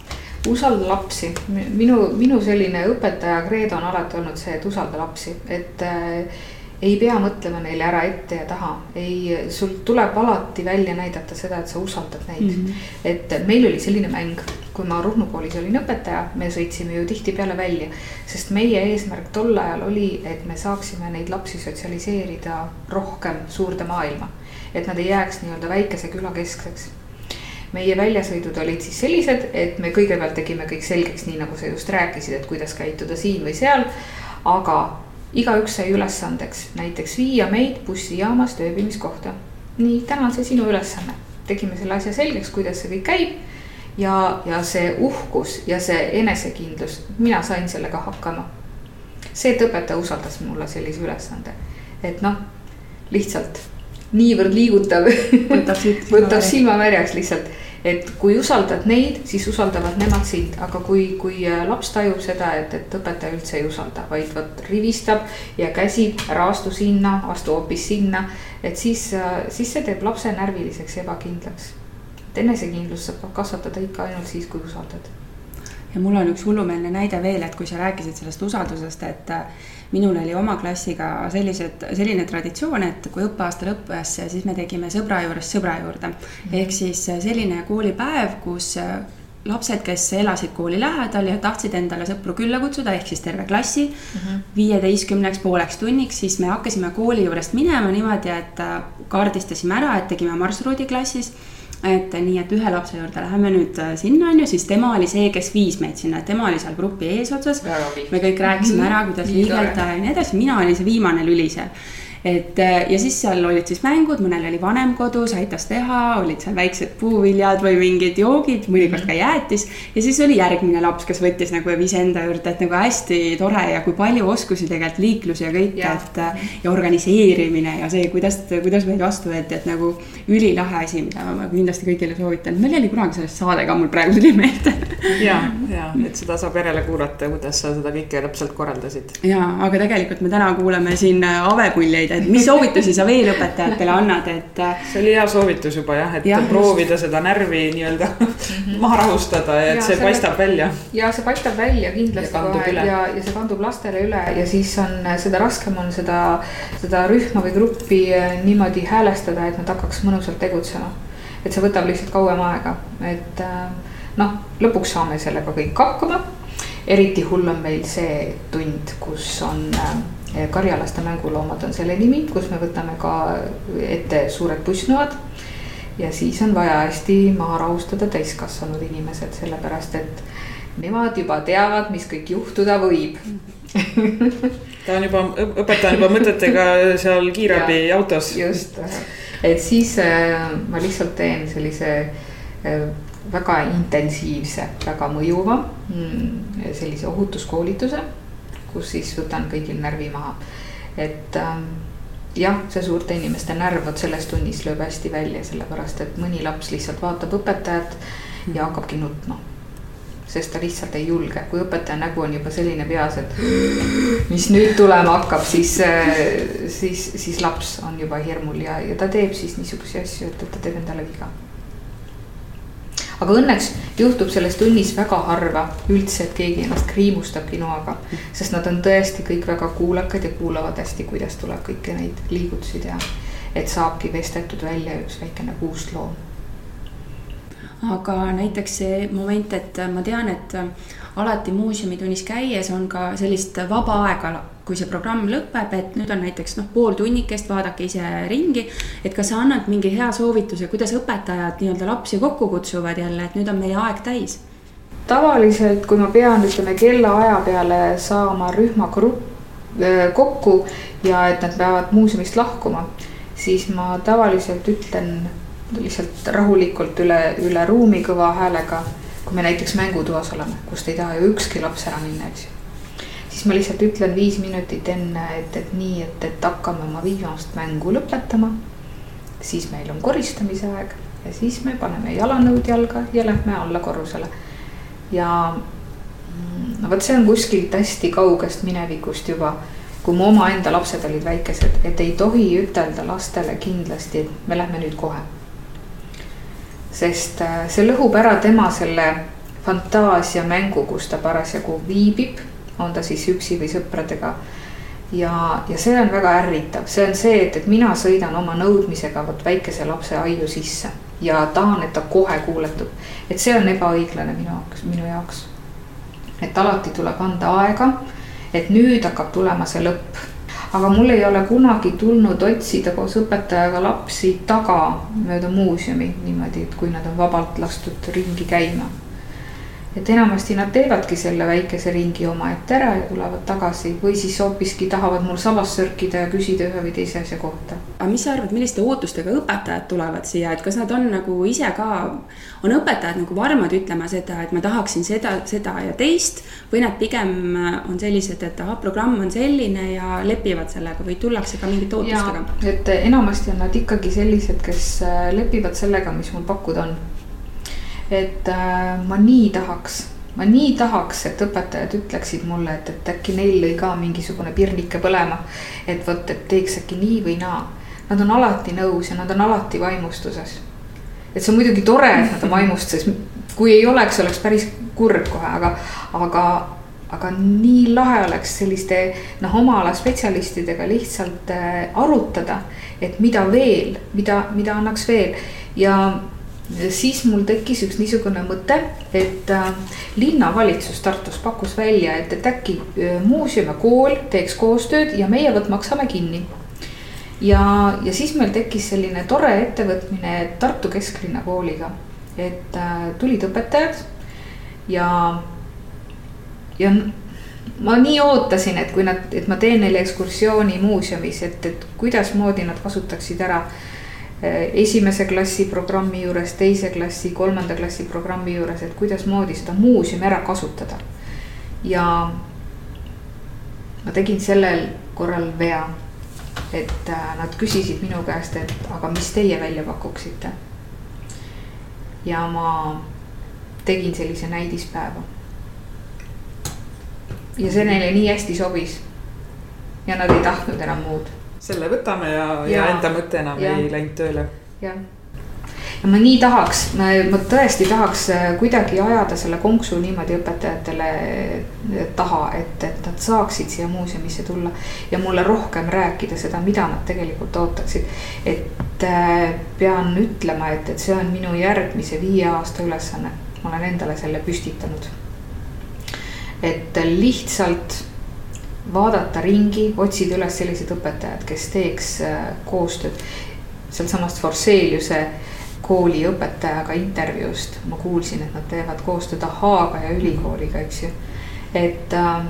[SPEAKER 2] usalda lapsi, minu, minu selline õpetaja kreedo on alati olnud see, et usalda lapsi, et äh, ei pea mõtlema neile ära ette ja taha, ei, sul tuleb alati välja näidata seda, et sa usaldad neid mm. -hmm. et meil oli selline mäng, kui ma Ruhnu koolis olin õpetaja, me sõitsime ju tihtipeale välja, sest meie eesmärk tol ajal oli, et me saaksime neid lapsi sotsialiseerida rohkem suurde maailma. et nad ei jääks nii-öelda väikese küla keskseks meie väljasõidud olid siis sellised, et me kõigepealt tegime kõik selgeks, nii nagu sa just rääkisid, et kuidas käituda siin või seal. aga igaüks sai ülesandeks näiteks viia meid bussijaamast ööbimiskohta. nii, täna on see sinu ülesanne, tegime selle asja selgeks, kuidas see kõik käib. ja, ja see uhkus ja see enesekindlus, mina sain sellega hakkama. see, et õpetaja usaldas mulle sellise ülesande, et noh, lihtsalt niivõrd liigutav võtab <laughs> silmamärjaks lihtsalt et kui usaldad neid, siis usaldavad nemad sind, aga kui, kui äh, laps tajub seda, et, et õpetaja üldse ei usalda, vaid vot rivistab ja käsib, ära astu sinna, astu hoopis sinna. et siis, äh, siis see teeb lapse närviliseks ja ebakindlaks. et enesekindlust saab kasvatada ikka ainult siis, kui usaldad.
[SPEAKER 1] Ja mul on üks hullumeelne näide veel, et kui sa rääkisid sellest usaldusest, et äh, minul oli oma klassiga sellised, selline traditsioon, et kui õppeaasta lõppes, siis me tegime sõbra juurest sõbra juurde. ehk siis selline koolipäev, kus lapsed, kes elasid kooli lähedal ja tahtsid endale sõpru külla kutsuda, ehk siis terve klassi mhm. viieteistkümneks mm -hmm. pooleks tunniks, siis me hakkasime kooli juurest minema niimoodi, et kaardistasime ära, et tegime marsruudi klassis et nii, et ühe lapse juurde läheme nüüd äh, sinna, on ju, siis tema oli see, kes viis meid sinna, tema oli seal grupi eesotsas. me kõik rääkisime ära, kuidas liigelda ja nii edasi, mina olin see viimane lüli seal et äh, ja siis seal olid siis mängud, mõnel oli vanem kodus, aitas teha, olid seal väiksed puuviljad või mingid joogid, mõnikord ka jäätis. ja siis oli järgmine laps, kes võttis nagu ja viis enda juurde, et nagu hästi tore ja kui palju oskusi tegelikult liiklus ja kõik, et. Äh, ja organiseerimine ja see, kuidas, kuidas meid vastu võeti, et nagu ülilahe asi, mida ma kindlasti kõigile soovitan. meil oli kunagi sellest saade ka, mul praegu tuli meelde
[SPEAKER 3] ja, ja et seda saab järele kuulata, kuidas sa seda kõike täpselt korraldasid.
[SPEAKER 1] ja, aga tegelikult me täna kuulame siin avepuljeid et mis soovitusi sa veel õpetajatele annad, et.
[SPEAKER 3] Äh, see oli hea soovitus juba jah, et ja, proovida just. seda närvi nii-öelda <laughs> mm -hmm. maha rahustada ja et ja, see selle... paistab välja.
[SPEAKER 2] ja see paistab välja kindlasti ja kohe üle. ja, ja see kandub lastele üle ja siis on seda raskem on seda, seda rühma või gruppi äh, niimoodi häälestada, et nad hakkaks mõnusalt tegutsema. et see võtab lihtsalt kauem aega, et äh, noh, lõpuks saame sellega kõik hakkama eriti hull on meil see tund, kus on äh, karjalaste mänguloomad on selle nimi, kus me võtame ka ette suured pussnoad. ja siis on vaja hästi maha rahustada täiskasvanud inimesed, sellepärast et nemad juba teavad, mis kõik juhtuda võib <laughs>
[SPEAKER 3] ta on juba, õpetaja on juba mõtetega seal kiirabiautos.
[SPEAKER 2] just, et siis äh, ma lihtsalt teen sellise äh, väga intensiivse, väga mõjuva mm, sellise ohutuskoolituse kus siis võtan kõigil närvi maha. et ähm, jah, see suurte inimeste närv vot selles tunnis lööb hästi välja, sellepärast et mõni laps lihtsalt vaatab õpetajat ja hakkabki nutma. sest ta lihtsalt ei julge, kui õpetaja nägu on juba selline peas, et mis nüüd tulema hakkab, siis, äh, siis, siis laps on juba hirmul ja, ja ta teeb siis niisuguseid asju, et, et ta teeb endale viga aga õnneks juhtub selles tunnis väga harva üldse, et keegi ennast kriimustab kinoaga. sest nad on tõesti kõik väga kuulakad ja kuulavad hästi, kuidas tuleb kõiki neid liigutusi teha. et saabki vestetud välja üks väikene puustloom.
[SPEAKER 1] aga näiteks see moment, et ma tean, et alati muuseumitunnis käies on ka sellist vaba aega kui see programm lõpeb, et nüüd on näiteks noh, pool tunnikest, vaadake ise ringi. et kas sa annad mingi hea soovituse, kuidas õpetajad nii-öelda lapsi kokku kutsuvad jälle, et nüüd on meie aeg täis?
[SPEAKER 2] tavaliselt, kui ma pean, ütleme kellaaja peale saama rühma grupp kokku ja et nad peavad muuseumist lahkuma, siis ma tavaliselt ütlen lihtsalt rahulikult üle, üle ruumi kõva häälega. kui me näiteks mängutoas oleme, kust ei taha ju ükski laps ära minna, eks ju siis ma lihtsalt ütlen viis minutit enne, et, et nii, et, et hakkame oma viimast mängu lõpetama. siis meil on koristamise aeg ja siis me paneme jalanõud jalga ja lähme alla korrusele. ja mm, no vot, see on kuskilt hästi kaugest minevikust juba kui mu omaenda lapsed olid väikesed, et ei tohi ütelda lastele kindlasti, et me lähme nüüd kohe. sest äh, see lõhub ära tema selle fantaasiamängu, kus ta parasjagu viibib on ta siis üksi või sõpradega. ja, ja see on väga ärritav, see on see, et, et mina sõidan oma nõudmisega vot väikese lapse aiu sisse ja tahan, et ta kohe kuuletub. et see on ebaõiglane minu jaoks, minu jaoks. et alati tuleb anda aega, et nüüd hakkab tulema see lõpp aga mul ei ole kunagi tulnud otsida koos õpetajaga lapsi taga mööda muuseumi niimoodi, et kui nad on vabalt lastud ringi käima et enamasti nad teevadki selle väikese ringi omaette ära ja tulevad tagasi või siis hoopiski tahavad mul sabas sörkida ja küsida ühe või teise asja kohta.
[SPEAKER 1] aga mis sa arvad, milliste ootustega õpetajad tulevad siia, et kas nad on nagu ise ka, on õpetajad nagu varmad ütlema seda, et ma tahaksin seda, seda ja teist. või nad pigem on sellised, et ahah, programm on selline ja lepivad sellega või tullakse ka mingite ootustega?
[SPEAKER 2] et enamasti on nad ikkagi sellised, kes lepivad sellega, mis mul pakkuda on et äh, ma nii tahaks, ma nii tahaks, et õpetajad ütleksid mulle, et, et äkki neil lõi ka mingisugune pirnike põlema. et vot, et teeks äkki nii või naa. Nad on alati nõus ja nad on alati vaimustuses. et see on muidugi tore, et nad on vaimustuses, kui ei oleks, oleks päris kurb kohe, aga, aga aga nii lahe oleks selliste noh, oma ala spetsialistidega lihtsalt äh, arutada, et mida veel, mida, mida annaks veel ja siis mul tekkis üks niisugune mõte, et äh, linnavalitsus Tartus pakkus välja, et, et äkki äh, muuseum ja kool teeks koostööd ja meie vot maksame kinni. ja, ja siis meil tekkis selline tore ettevõtmine Tartu Kesklinna kooliga, et äh, tulid õpetajad ja, ja ma nii ootasin, et kui nad, et ma teen neile ekskursiooni muuseumis, et, et kuidasmoodi nad kasutaksid ära äh, esimese klassi programmi juures, teise klassi, kolmanda klassi programmi juures, et kuidasmoodi seda muuseumi ära kasutada. ja ma tegin sellel korral vea, et äh, nad küsisid minu käest, et aga mis teie välja pakuksite. ja ma tegin sellise näidispäeva. ja see neile nii hästi sobis. ja nad ei tahtnud enam muud
[SPEAKER 3] selle võtame ja, ja., ja enda mõte enam ja. ei läinud tööle.
[SPEAKER 2] jah, ja ma nii tahaks, ma tõesti tahaks äh, kuidagi ajada selle konksu niimoodi õpetajatele äh, taha, et, et nad saaksid siia muuseumisse tulla. ja mulle rohkem rääkida seda, mida nad tegelikult ootaksid. et äh, pean ütlema, et, et see on minu järgmise viie aasta ülesanne, ma olen endale selle püstitanud. et lihtsalt vaadata ringi, otsida üles sellised õpetajad, kes teeks äh, koostööd. sealsamast Forseliuse kooli õpetajaga intervjuust ma kuulsin, et nad teevad koostööd Ahaaga ja ülikooliga, eks ju. et, äh,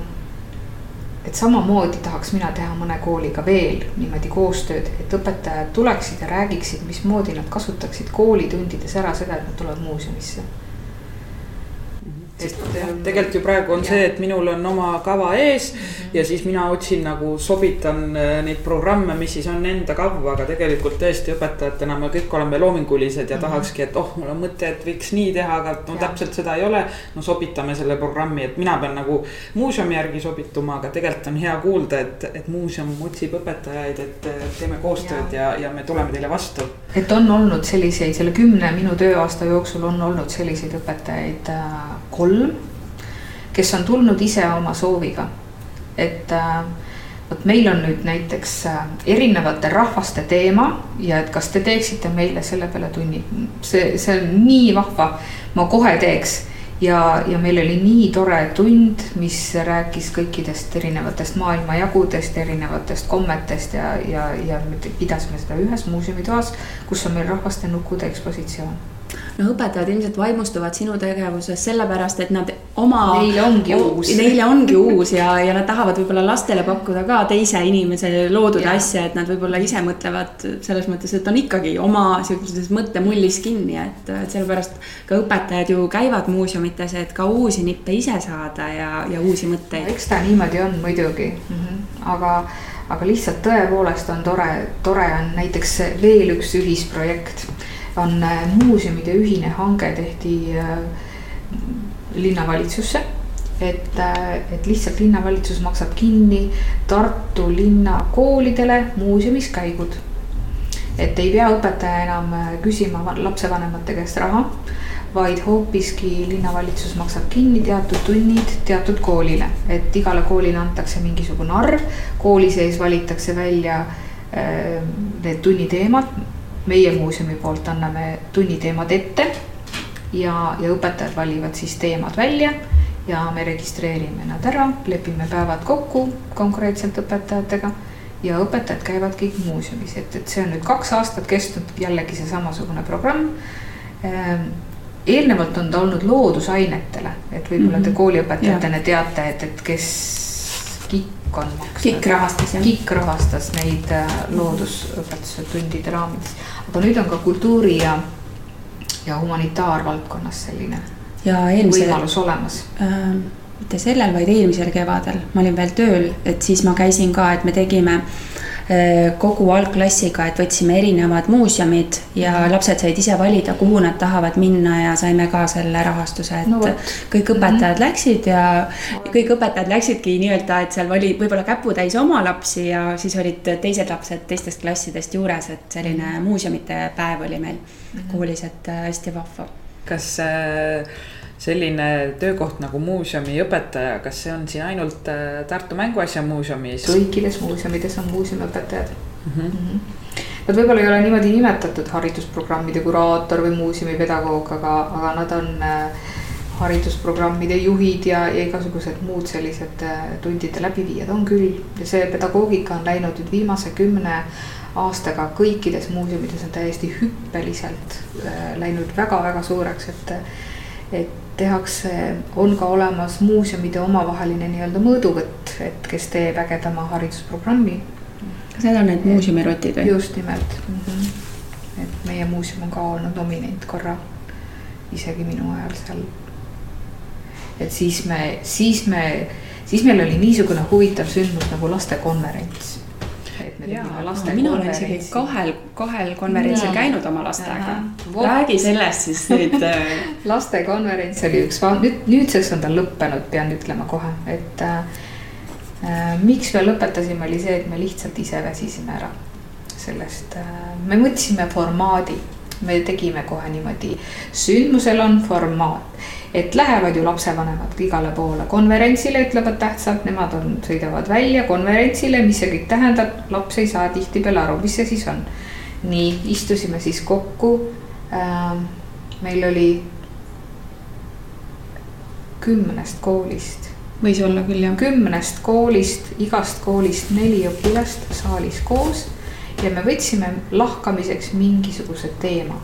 [SPEAKER 2] et samamoodi tahaks mina teha mõne kooliga veel niimoodi koostööd, et õpetajad tuleksid ja räägiksid, mismoodi nad kasutaksid koolitundides ära seda, et nad tulevad muuseumisse
[SPEAKER 3] sest tegelikult ju praegu on ja. see, et minul on oma kava ees mm -hmm. ja siis mina otsin nagu sobitan äh, neid programme, mis siis on enda kavva, aga tegelikult tõesti õpetajatena me kõik oleme loomingulised ja mm -hmm. tahakski, et oh, mul on mõte, et võiks nii teha, aga no ja. täpselt seda ei ole. no sobitame selle programmi, et mina pean nagu muuseumi järgi sobituma, aga tegelikult on hea kuulda, et, et muuseum otsib õpetajaid, et teeme koostööd ja, ja, ja me tuleme teile vastu.
[SPEAKER 2] et on olnud selliseid, selle kümne minu tööaasta jooksul on olnud selliseid õpetajaid äh, kolm, kes on tulnud ise oma sooviga, et äh, vot meil on nüüd näiteks äh, erinevate rahvaste teema ja et kas te teeksite meile selle peale tunni, see, see on nii vahva, ma kohe teeks. Ja, ja meil oli nii tore tund, mis rääkis kõikidest erinevatest maailmajagudest, erinevatest kommetest ja, ja, ja me pidasime seda ühes muuseumitoas, kus on meil rahvaste nukkude ekspositsioon
[SPEAKER 1] no õpetajad ilmselt vaimustuvad sinu tegevusest sellepärast, et nad oma.
[SPEAKER 2] Neile ongi uus.
[SPEAKER 1] Neile ongi uus ja, ja nad tahavad võib-olla lastele pakkuda ka teise inimese loodud ja. asja, et nad võib-olla ise mõtlevad selles mõttes, et on ikkagi oma sihukeses mõttemullis kinni, et, et sellepärast ka õpetajad ju käivad muuseumites, et ka uusi nippe ise saada ja, ja uusi mõtteid.
[SPEAKER 2] eks ta niimoodi on muidugi mm, -hmm. aga aga lihtsalt tõepoolest on tore, tore on näiteks veel üks ühisprojekt on äh, muuseumide ühine hange tehti äh, linnavalitsusse et, äh, et lihtsalt linnavalitsus maksab kinni Tartu linna koolidele muuseumis käigud. et ei pea õpetaja enam küsima lapsevanemate käest raha, vaid hoopiski linnavalitsus maksab kinni teatud tunnid teatud koolile, et igale koolile antakse mingisugune arv, kooli sees valitakse välja need tunniteemad meie muuseumi poolt anname tunniteemad ette ja, ja õpetajad valivad siis teemad välja ja me registreerime nad ära, lepime päevad kokku konkreetselt õpetajatega ja õpetajad käivad kõik muuseumis, et, et see on nüüd kaks aastat kestnud jällegi see samasugune programm ehm, eelnevalt on ta olnud loodusainetele, et võib-olla te mhm. kooliõpetajatena teate, et, et kes KIK on maksnud.
[SPEAKER 1] KIK rahastas jah.
[SPEAKER 2] KIK rahastas neid äh, loodusõpetuse tundide raamides aga nüüd on ka kultuuri ja, ja humanitaarvaldkonnas selline ja eelmisel, võimalus olemas
[SPEAKER 1] äh,. mitte sellel, vaid eelmisel kevadel ma olin veel tööl, et siis ma käisin ka, et me tegime äh, kogu algklassiga, et võtsime erinevad muuseumid ja mhm. lapsed said ise valida, kuhu nad tahavad minna ja saime ka selle rahastuse, et no, kõik õpetajad mm -hmm. läksid ja kõik õpetajad läksidki nii-öelda, et seal oli võib-olla käputäis oma lapsi ja siis olid teised lapsed teistest klassidest juures, et selline -hmm. muuseumite päev oli meil mm -hmm. koolis, et äh, hästi vahva.
[SPEAKER 3] kas äh, selline töökoht nagu muuseumiõpetaja, kas see on siin ainult äh, Tartu Mänguasjamuuseumis?
[SPEAKER 2] kõikides muuseumides on muuseumiõpetajad mm. -hmm. Mm -hmm. Nad võib-olla ei ole niimoodi nimetatud haridusprogrammide kuraator või muuseumipedagoog, aga, aga nad on äh, haridusprogrammide juhid ja, ja igasugused muud sellised äh, tundide läbiviijad on küll. ja see pedagoogika on läinud nüüd viimase kümne aastaga kõikides muuseumides on täiesti hüppeliselt läinud väga-väga suureks, et, et tehakse, on ka olemas muuseumide omavaheline nii-öelda mõõduvõtt, et kes teeb ägedama haridusprogrammi.
[SPEAKER 1] kas need on need muuseumirotid või?
[SPEAKER 2] just nimelt mm. -hmm. et meie muuseum on ka olnud nominent korra, isegi minu ajal seal et siis me, siis me, siis meil oli niisugune huvitav sündmus nagu lastekonverents.
[SPEAKER 1] Mina olen isegi kahel, kahel konverentsil käinud oma lastega. räägi sellest siis nüüd <laughs> äh,
[SPEAKER 2] lastekonverents oli üks, nüüd nüüdseks on ta lõppenud, pean ütlema kohe, et äh, äh, miks me lõpetasime, oli see, et me lihtsalt ise väsisime ära sellest äh,. me võtsime formaadi, me tegime kohe niimoodi, sündmusel on formaat et lähevad ju lapsevanemad igale poole konverentsile, ütlevad tähtsalt, nemad on, sõidavad välja konverentsile, mis see kõik tähendab, laps ei saa tihtipeale aru, mis see siis on. nii, istusime siis kokku äh,. meil oli kümnest koolist.
[SPEAKER 1] võis olla küll jah.
[SPEAKER 2] kümnest koolist, igast koolist neli õpilast saalis koos ja me võtsime lahkamiseks mingisuguse teema.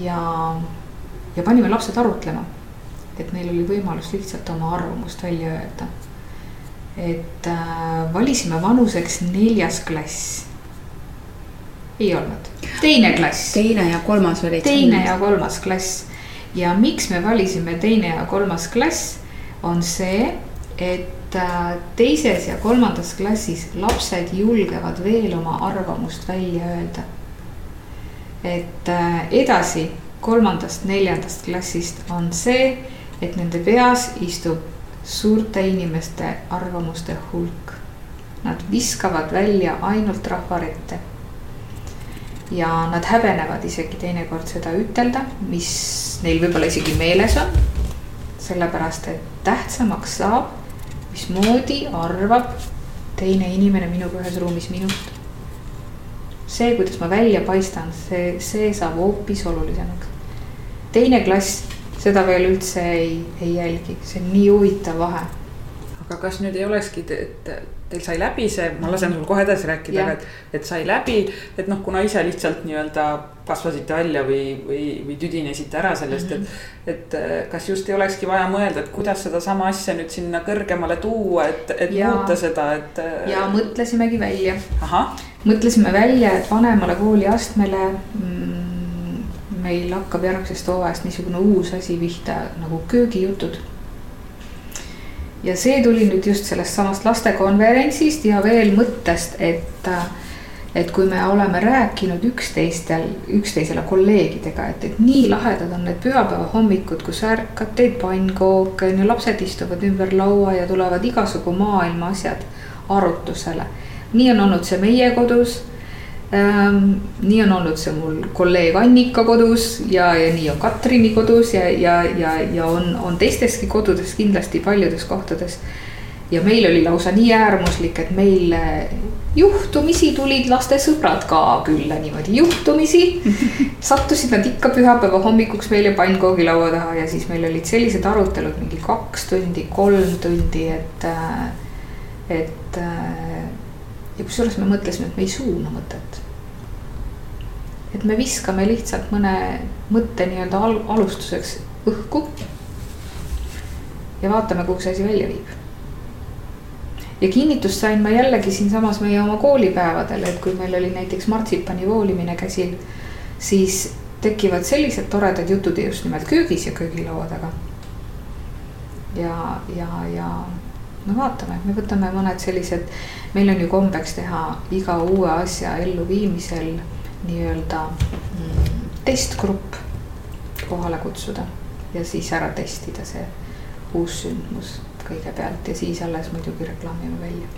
[SPEAKER 2] ja ja panime lapsed arutlema. et neil oli võimalus lihtsalt oma arvamust välja öelda. et äh, valisime vanuseks neljas klass. ei olnud, teine klass.
[SPEAKER 1] teine ja kolmas olid.
[SPEAKER 2] teine ja kolmas klass ja miks me valisime teine ja kolmas klass, on see, et äh, teises ja kolmandas klassis lapsed julgevad veel oma arvamust välja öelda. et äh, edasi kolmandast, neljandast klassist on see, et nende peas istub suurte inimeste arvamuste hulk. Nad viskavad välja ainult rahva ette ja nad häbenevad isegi teinekord seda ütelda, mis neil võib-olla isegi meeles on. sellepärast, et tähtsamaks saab, mismoodi arvab teine inimene minuga ühes ruumis minust. see, kuidas ma välja paistan, see, see saab hoopis olulisemaks. teine klass seda veel üldse ei, ei jälgi, see on nii huvitav vahe.
[SPEAKER 3] Aga kas nüüd ei olekski, et teil sai läbi see, ma lasen sul kohe edasi rääkida, aga et, et sai läbi, et noh, kuna ise lihtsalt nii-öelda kasvasite välja või, või, või tüdinesite ära sellest mm, -hmm. et. et kas just ei olekski vaja mõelda, et kuidas sedasama asja nüüd sinna kõrgemale tuua, et, et ja, muuta seda, et.
[SPEAKER 2] ja mõtlesimegi välja. mõtlesime välja, et vanemale kooliastmele mm, meil hakkab järgmisest hooajast niisugune uus asi pihta nagu köögijutud ja see tuli nüüd just sellest samast lastekonverentsist ja veel mõttest, et. et kui me oleme rääkinud üksteistel, üksteisele kolleegidega, et, et nii lahedad on need pühapäeva hommikud, kus ärkad, teed pannkooke, on ju, lapsed istuvad ümber laua ja tulevad igasugu maailma asjad arutusele. nii on olnud see meie kodus Ähm, nii on olnud see mul kolleeg Annika kodus ja, ja nii on Katrini kodus ja, ja, ja, ja on, on teisteski kodudes kindlasti paljudes kohtades. ja meil oli lausa nii äärmuslik, et meil juhtumisi tulid laste sõbrad ka külla niimoodi juhtumisi. <laughs> sattusid nad ikka pühapäeva hommikuks meile pannkoogilaua taha ja siis meil olid sellised arutelud mingi kaks tundi, kolm tundi, et, et ja kusjuures me mõtlesime, et me ei suuna mõtet. et me viskame lihtsalt mõne mõtte nii-öelda al alustuseks õhku. ja vaatame, kuhu see asi välja viib. ja kinnitust sain ma jällegi siinsamas meie oma koolipäevadel, et kui meil oli näiteks martsipani voolimine käsil, siis tekivad sellised toredad jutud just nimelt köögis ja köögilaua taga. ja, ja, ja no vaatame, me võtame mõned sellised, meil on ju kombeks teha iga uue asja elluviimisel nii-öelda mm, testgrupp kohale kutsuda ja siis ära testida see uus sündmus kõigepealt ja siis alles muidugi reklaamime välja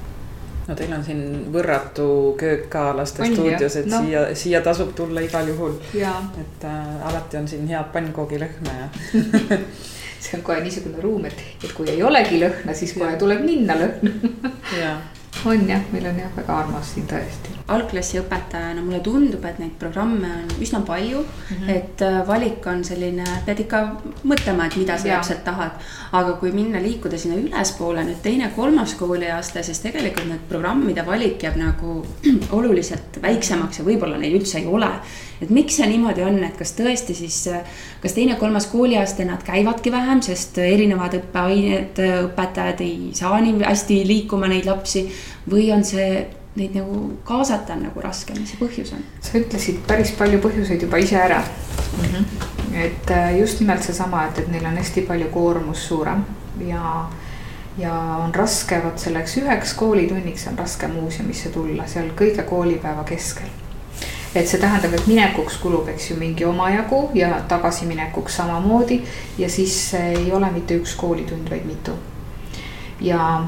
[SPEAKER 3] no teil on siin võrratu köök ka lastestuudios, et no. siia, siia tasub tulla igal juhul. et äh, alati on siin head pannkoogilõhna ja <laughs> <laughs>
[SPEAKER 2] see on kohe niisugune ruum, et, et kui ei olegi lõhna, siis kohe tuleb minna lõhna <laughs> on jah, meil on jah väga armas siin tõesti.
[SPEAKER 1] algklassi õpetajana mulle tundub, et neid programme on üsna palju mm. -hmm. et äh, valik on selline, pead ikka mõtlema, et mida sa täpselt tahad. aga kui minna, liikuda sinna ülespoole nüüd teine-kolmas kooliaasta, siis tegelikult need programmide valik jääb nagu <clears throat> oluliselt väiksemaks ja võib-olla neid üldse ei ole et miks see niimoodi on, et kas tõesti siis, kas teine-kolmas kooliaasta nad käivadki vähem, sest erinevad õppeained, õpetajad ei saa nii hästi liikuma neid lapsi või on see neid nagu kaasata on nagu raske, mis see põhjus on?
[SPEAKER 2] sa ütlesid päris palju põhjuseid juba ise ära mm. -hmm. et äh, just nimelt seesama, et, et neil on hästi palju koormus suurem ja, ja on raske vot selleks üheks koolitunniks on raske muuseumisse tulla seal kõige koolipäeva keskel et see tähendab, et minekuks kulub, eks ju, mingi omajagu ja tagasiminekuks samamoodi. ja siis ei ole mitte üks koolitund, vaid mitu. ja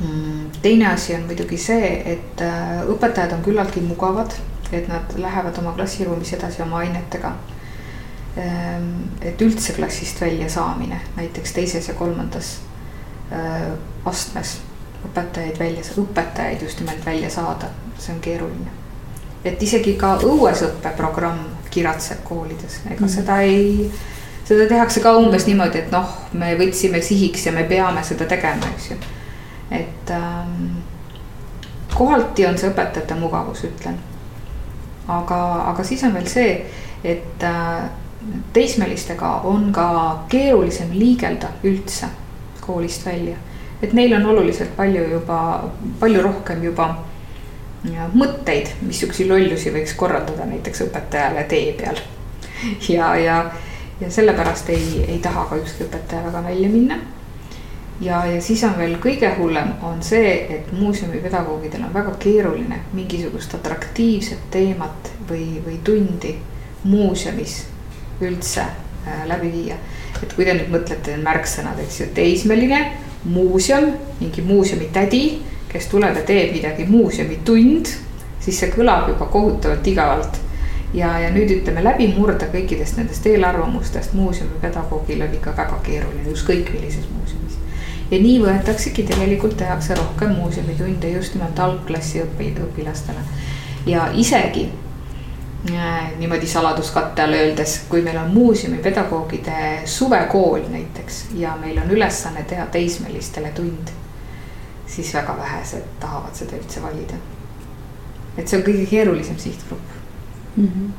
[SPEAKER 2] mm, teine asi on muidugi see, et äh, õpetajad on küllaltki mugavad, et nad lähevad oma klassiruumis edasi oma ainetega. Ehm, et üldse klassist välja saamine, näiteks teises ja kolmandas äh, astmes õpetajaid välja, õpetajaid just nimelt välja saada, see on keeruline et isegi ka õuesõppeprogramm kiratseb koolides, ega mm. seda ei, seda tehakse ka umbes niimoodi, et noh, me võtsime sihiks ja me peame seda tegema, eks ju. et ähm, kohati on see õpetajate mugavus, ütlen. aga, aga siis on veel see, et äh, teismelistega on ka keerulisem liigelda üldse koolist välja. et neil on oluliselt palju juba, palju rohkem juba mõtteid, missuguseid lollusi võiks korraldada näiteks õpetajale tee peal. ja, ja, ja sellepärast ei, ei taha ka ükski õpetaja väga välja minna. ja, ja siis on veel kõige hullem, on see, et muuseumipedagoogidel on väga keeruline mingisugust atraktiivset teemat või, või tundi muuseumis üldse äh, läbi viia. et kui te nüüd mõtlete märksõnad, eks ju, teismeline, muuseum, mingi muuseumitädi, kes tuleb ja teeb midagi muuseumitund, siis see kõlab juba kohutavalt igavalt ja, ja nüüd ütleme läbi murda kõikidest nendest eelarvamustest muuseumipedagoogiil on ikka väga keeruline, ükskõik millises muuseumis. ja nii võetaksegi tegelikult tehakse rohkem muuseumitunde just nimelt algklassi õpi-, õpilastele. ja isegi äh, niimoodi saladuskatte all öeldes, kui meil on muuseumipedagoogide suvekool näiteks ja meil on ülesanne teha teismelistele tund, siis väga vähesed tahavad seda üldse valida. et see on kõige keerulisem sihtgrupp mm. -hmm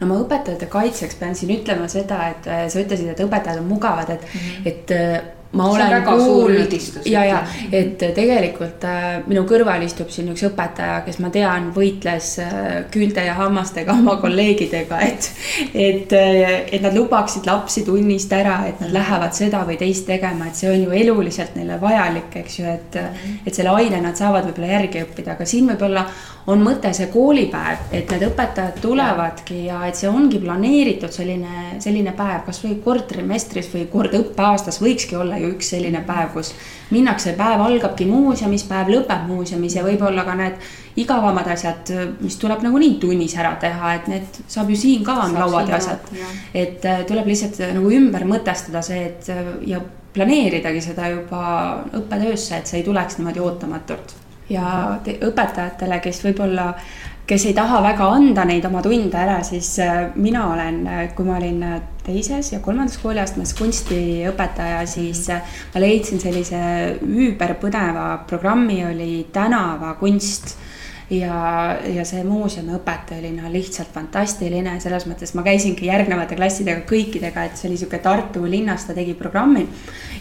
[SPEAKER 1] no ma õpetajate kaitseks pean siin ütlema seda, et äh, sa ütlesid, et õpetajad on mugavad, et mm, -hmm. et äh, ma olen
[SPEAKER 2] kuulnud
[SPEAKER 1] ja, ja et tegelikult äh, minu kõrval istub siin üks õpetaja, kes ma tean, võitles äh, küünte ja hammastega oma kolleegidega, et. et, äh, et nad lubaksid lapsi tunnist ära, et nad lähevad seda või teist tegema, et see on ju eluliselt neile vajalik, eks ju, et. et selle aine nad saavad võib-olla järgi õppida, aga siin võib-olla on mõte see koolipäev, et need õpetajad tulevadki ja et see ongi planeeritud selline, selline päev, kasvõi kord trimestris või kord õppeaastas võikski olla ju üks selline päev, kus minnakse, päev algabki muuseumis, päev lõpeb muuseumis ja võib-olla ka need igavamad asjad, mis tuleb nagunii tunnis ära teha, et need saab ju siin ka lauad ja asjad. et äh, tuleb lihtsalt äh, nagu ümber mõtestada see, et äh, ja planeeridagi seda juba õppetöösse, et see ei tuleks niimoodi ootamatult ja õpetajatele, kes võib-olla kes ei taha väga anda neid oma tunde ära, siis äh, mina olen, äh, kui ma olin äh, teises ja kolmandas kooliastmes kunstiõpetaja, siis ma leidsin sellise üüberpõneva programmi, oli tänavakunst ja, ja see muuseumiõpetaja oli no lihtsalt fantastiline, selles mõttes ma käisingi järgnevate klassidega kõikidega, et see oli sihuke Tartu linnas, ta tegi programmi.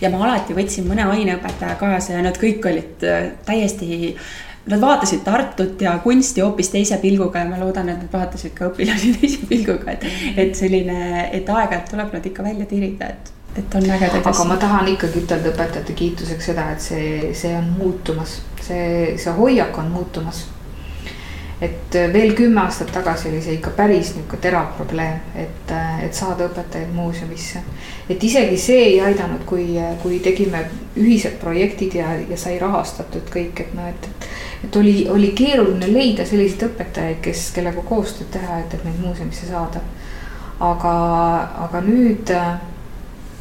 [SPEAKER 1] ja ma alati võtsin mõne aineõpetaja kaasa ja nad kõik olid täiesti Nad vaatasid Tartut ja kunsti hoopis teise pilguga ja ma loodan, et nad vaatasid ka õpilasi <laughs> teise pilguga, et, et selline, et aeg-ajalt tuleb nad ikka välja tirida, et et on ägedaid
[SPEAKER 2] asju. aga ma tahan ikkagi ütelda õpetajate kiituseks seda, et see, see on muutumas, see, see hoiak on muutumas et veel kümme aastat tagasi oli see ikka päris nihuke terav probleem, et, et saada õpetajaid muuseumisse. et isegi see ei aidanud, kui, kui tegime ühised projektid ja, ja sai rahastatud kõik, et noh, et, et. et oli, oli keeruline leida selliseid õpetajaid, kes, kellega koostööd teha, et, et neid muuseumisse saada. aga, aga nüüd,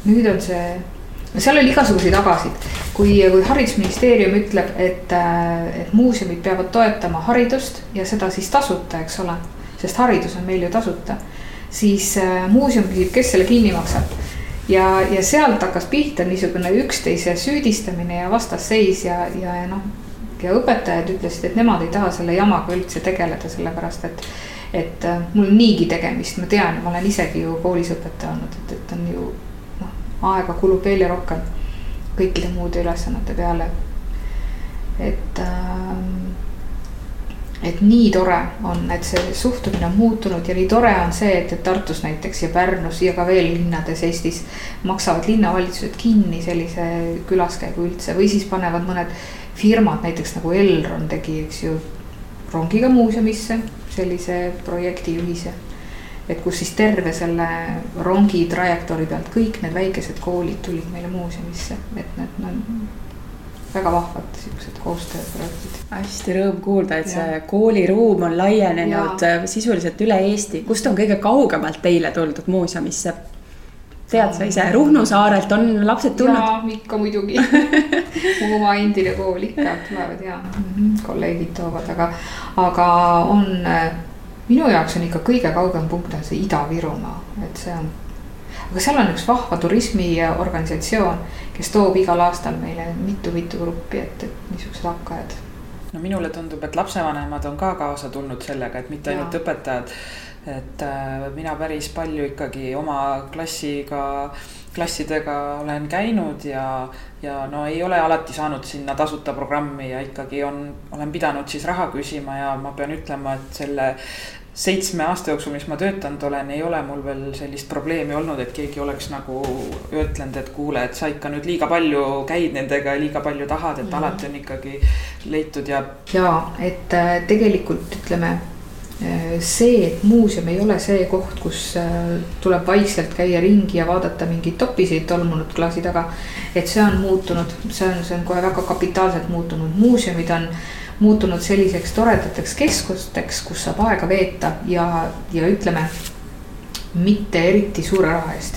[SPEAKER 2] nüüd on see seal oli igasuguseid agasid, kui, kui haridusministeerium ütleb, et, et muuseumid peavad toetama haridust ja seda siis tasuta, eks ole. sest haridus on meil ju tasuta, siis äh, muuseum küsib, kes selle kinni maksab. ja, ja sealt hakkas pihta niisugune üksteise süüdistamine ja vastasseis ja, ja, ja noh. ja õpetajad ütlesid, et nemad ei taha selle jamaga üldse tegeleda, sellepärast et et äh, mul on niigi tegemist, ma tean, ma olen isegi ju koolis õpetaja olnud, et, et on ju aega kulub veel ja rohkem kõikide muude ülesannete peale. et ähm, et nii tore on, et see suhtumine on muutunud ja nii tore on see, et, et Tartus näiteks ja Pärnus ja ka veel linnades Eestis maksavad linnavalitsused kinni sellise külaskäigu üldse või siis panevad mõned firmad, näiteks nagu Elron tegi, eks ju, rongiga muuseumisse sellise projekti ühise et kus siis terve selle rongi trajektoori pealt kõik need väikesed koolid tulid meile muuseumisse, et need on väga vahvad siuksed koostööprojektid.
[SPEAKER 1] hästi rõõm kuulda, et ja. see kooliruum on laienenud ja. sisuliselt üle Eesti, kust on kõige kaugemalt teile tuldud muuseumisse? tead sa ise, Ruhnu saarelt on lapsed tulnud?
[SPEAKER 2] ikka muidugi <laughs> mu oma endine kool ikka tulevad ja kolleegid toovad, aga, aga on minu jaoks on ikka kõige kaugem punkt on see Ida-Virumaa, et see on. aga seal on üks vahva turismiorganisatsioon, kes toob igal aastal meile mitu-mitu gruppi, et, et niisugused hakkajad.
[SPEAKER 3] no minule tundub, et lapsevanemad on ka kaasa tulnud sellega, et mitte ainult ja. õpetajad. et äh, mina päris palju ikkagi oma klassiga klassidega olen käinud ja, ja no ei ole alati saanud sinna tasuta programmi ja ikkagi on, olen pidanud siis raha küsima ja ma pean ütlema, et selle seitsme aasta jooksul, mis ma töötanud olen, ei ole mul veel sellist probleemi olnud, et keegi oleks nagu ütlenud, et kuule, et sa ikka nüüd liiga palju käid nendega ja liiga palju tahad, et mm -hmm. alati on ikkagi leitud ja.
[SPEAKER 2] ja et äh, tegelikult ütleme äh, see, et muuseum ei ole see koht, kus äh, tuleb vaikselt käia ringi ja vaadata mingeid topiseid tolmunud klaasi taga. et see on muutunud, see on, see on kohe väga kapitaalselt muutunud, muuseumid on muutunud selliseks toredateks keskusteks, kus saab aega veeta ja, ja ütleme, mitte eriti suure raha eest.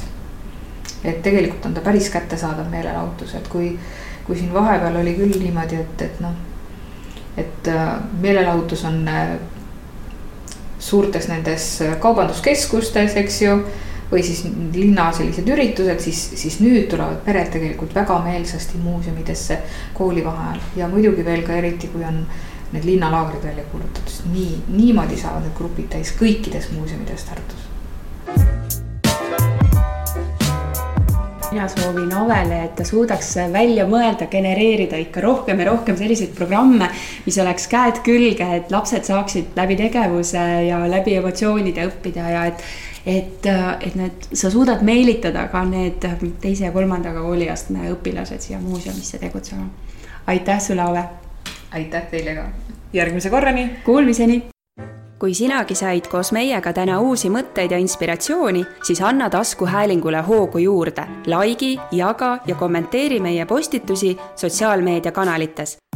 [SPEAKER 2] et tegelikult on ta päris kättesaadav meelelahutus, et kui, kui siin vahepeal oli küll niimoodi, et, et noh, et äh, meelelahutus on äh, suurtes nendes kaubanduskeskustes, eks ju või siis linna sellised üritused, siis, siis nüüd tulevad pered tegelikult väga meelsasti muuseumidesse koolivaheajal ja muidugi veel ka eriti, kui on need linnalaagrid välja kuulutatud, sest nii, niimoodi saavad need grupid täis kõikides muuseumides Tartus.
[SPEAKER 1] mina soovin Avele, et ta suudaks välja mõelda, genereerida ikka rohkem ja rohkem selliseid programme, mis oleks käed külge, et lapsed saaksid läbi tegevuse ja läbi emotsioonide õppida ja et et, et need, sa suudad meelitada ka need teise ja kolmandaga kooliastme õpilased siia muuseumisse tegutsema. aitäh sulle, Ave.
[SPEAKER 2] aitäh teile ka.
[SPEAKER 3] järgmise korrani.
[SPEAKER 1] Kuulmiseni kui sinagi said koos meiega täna uusi mõtteid ja inspiratsiooni, siis anna taskuhäälingule hoogu juurde, likei, jaga ja kommenteeri meie postitusi sotsiaalmeediakanalites.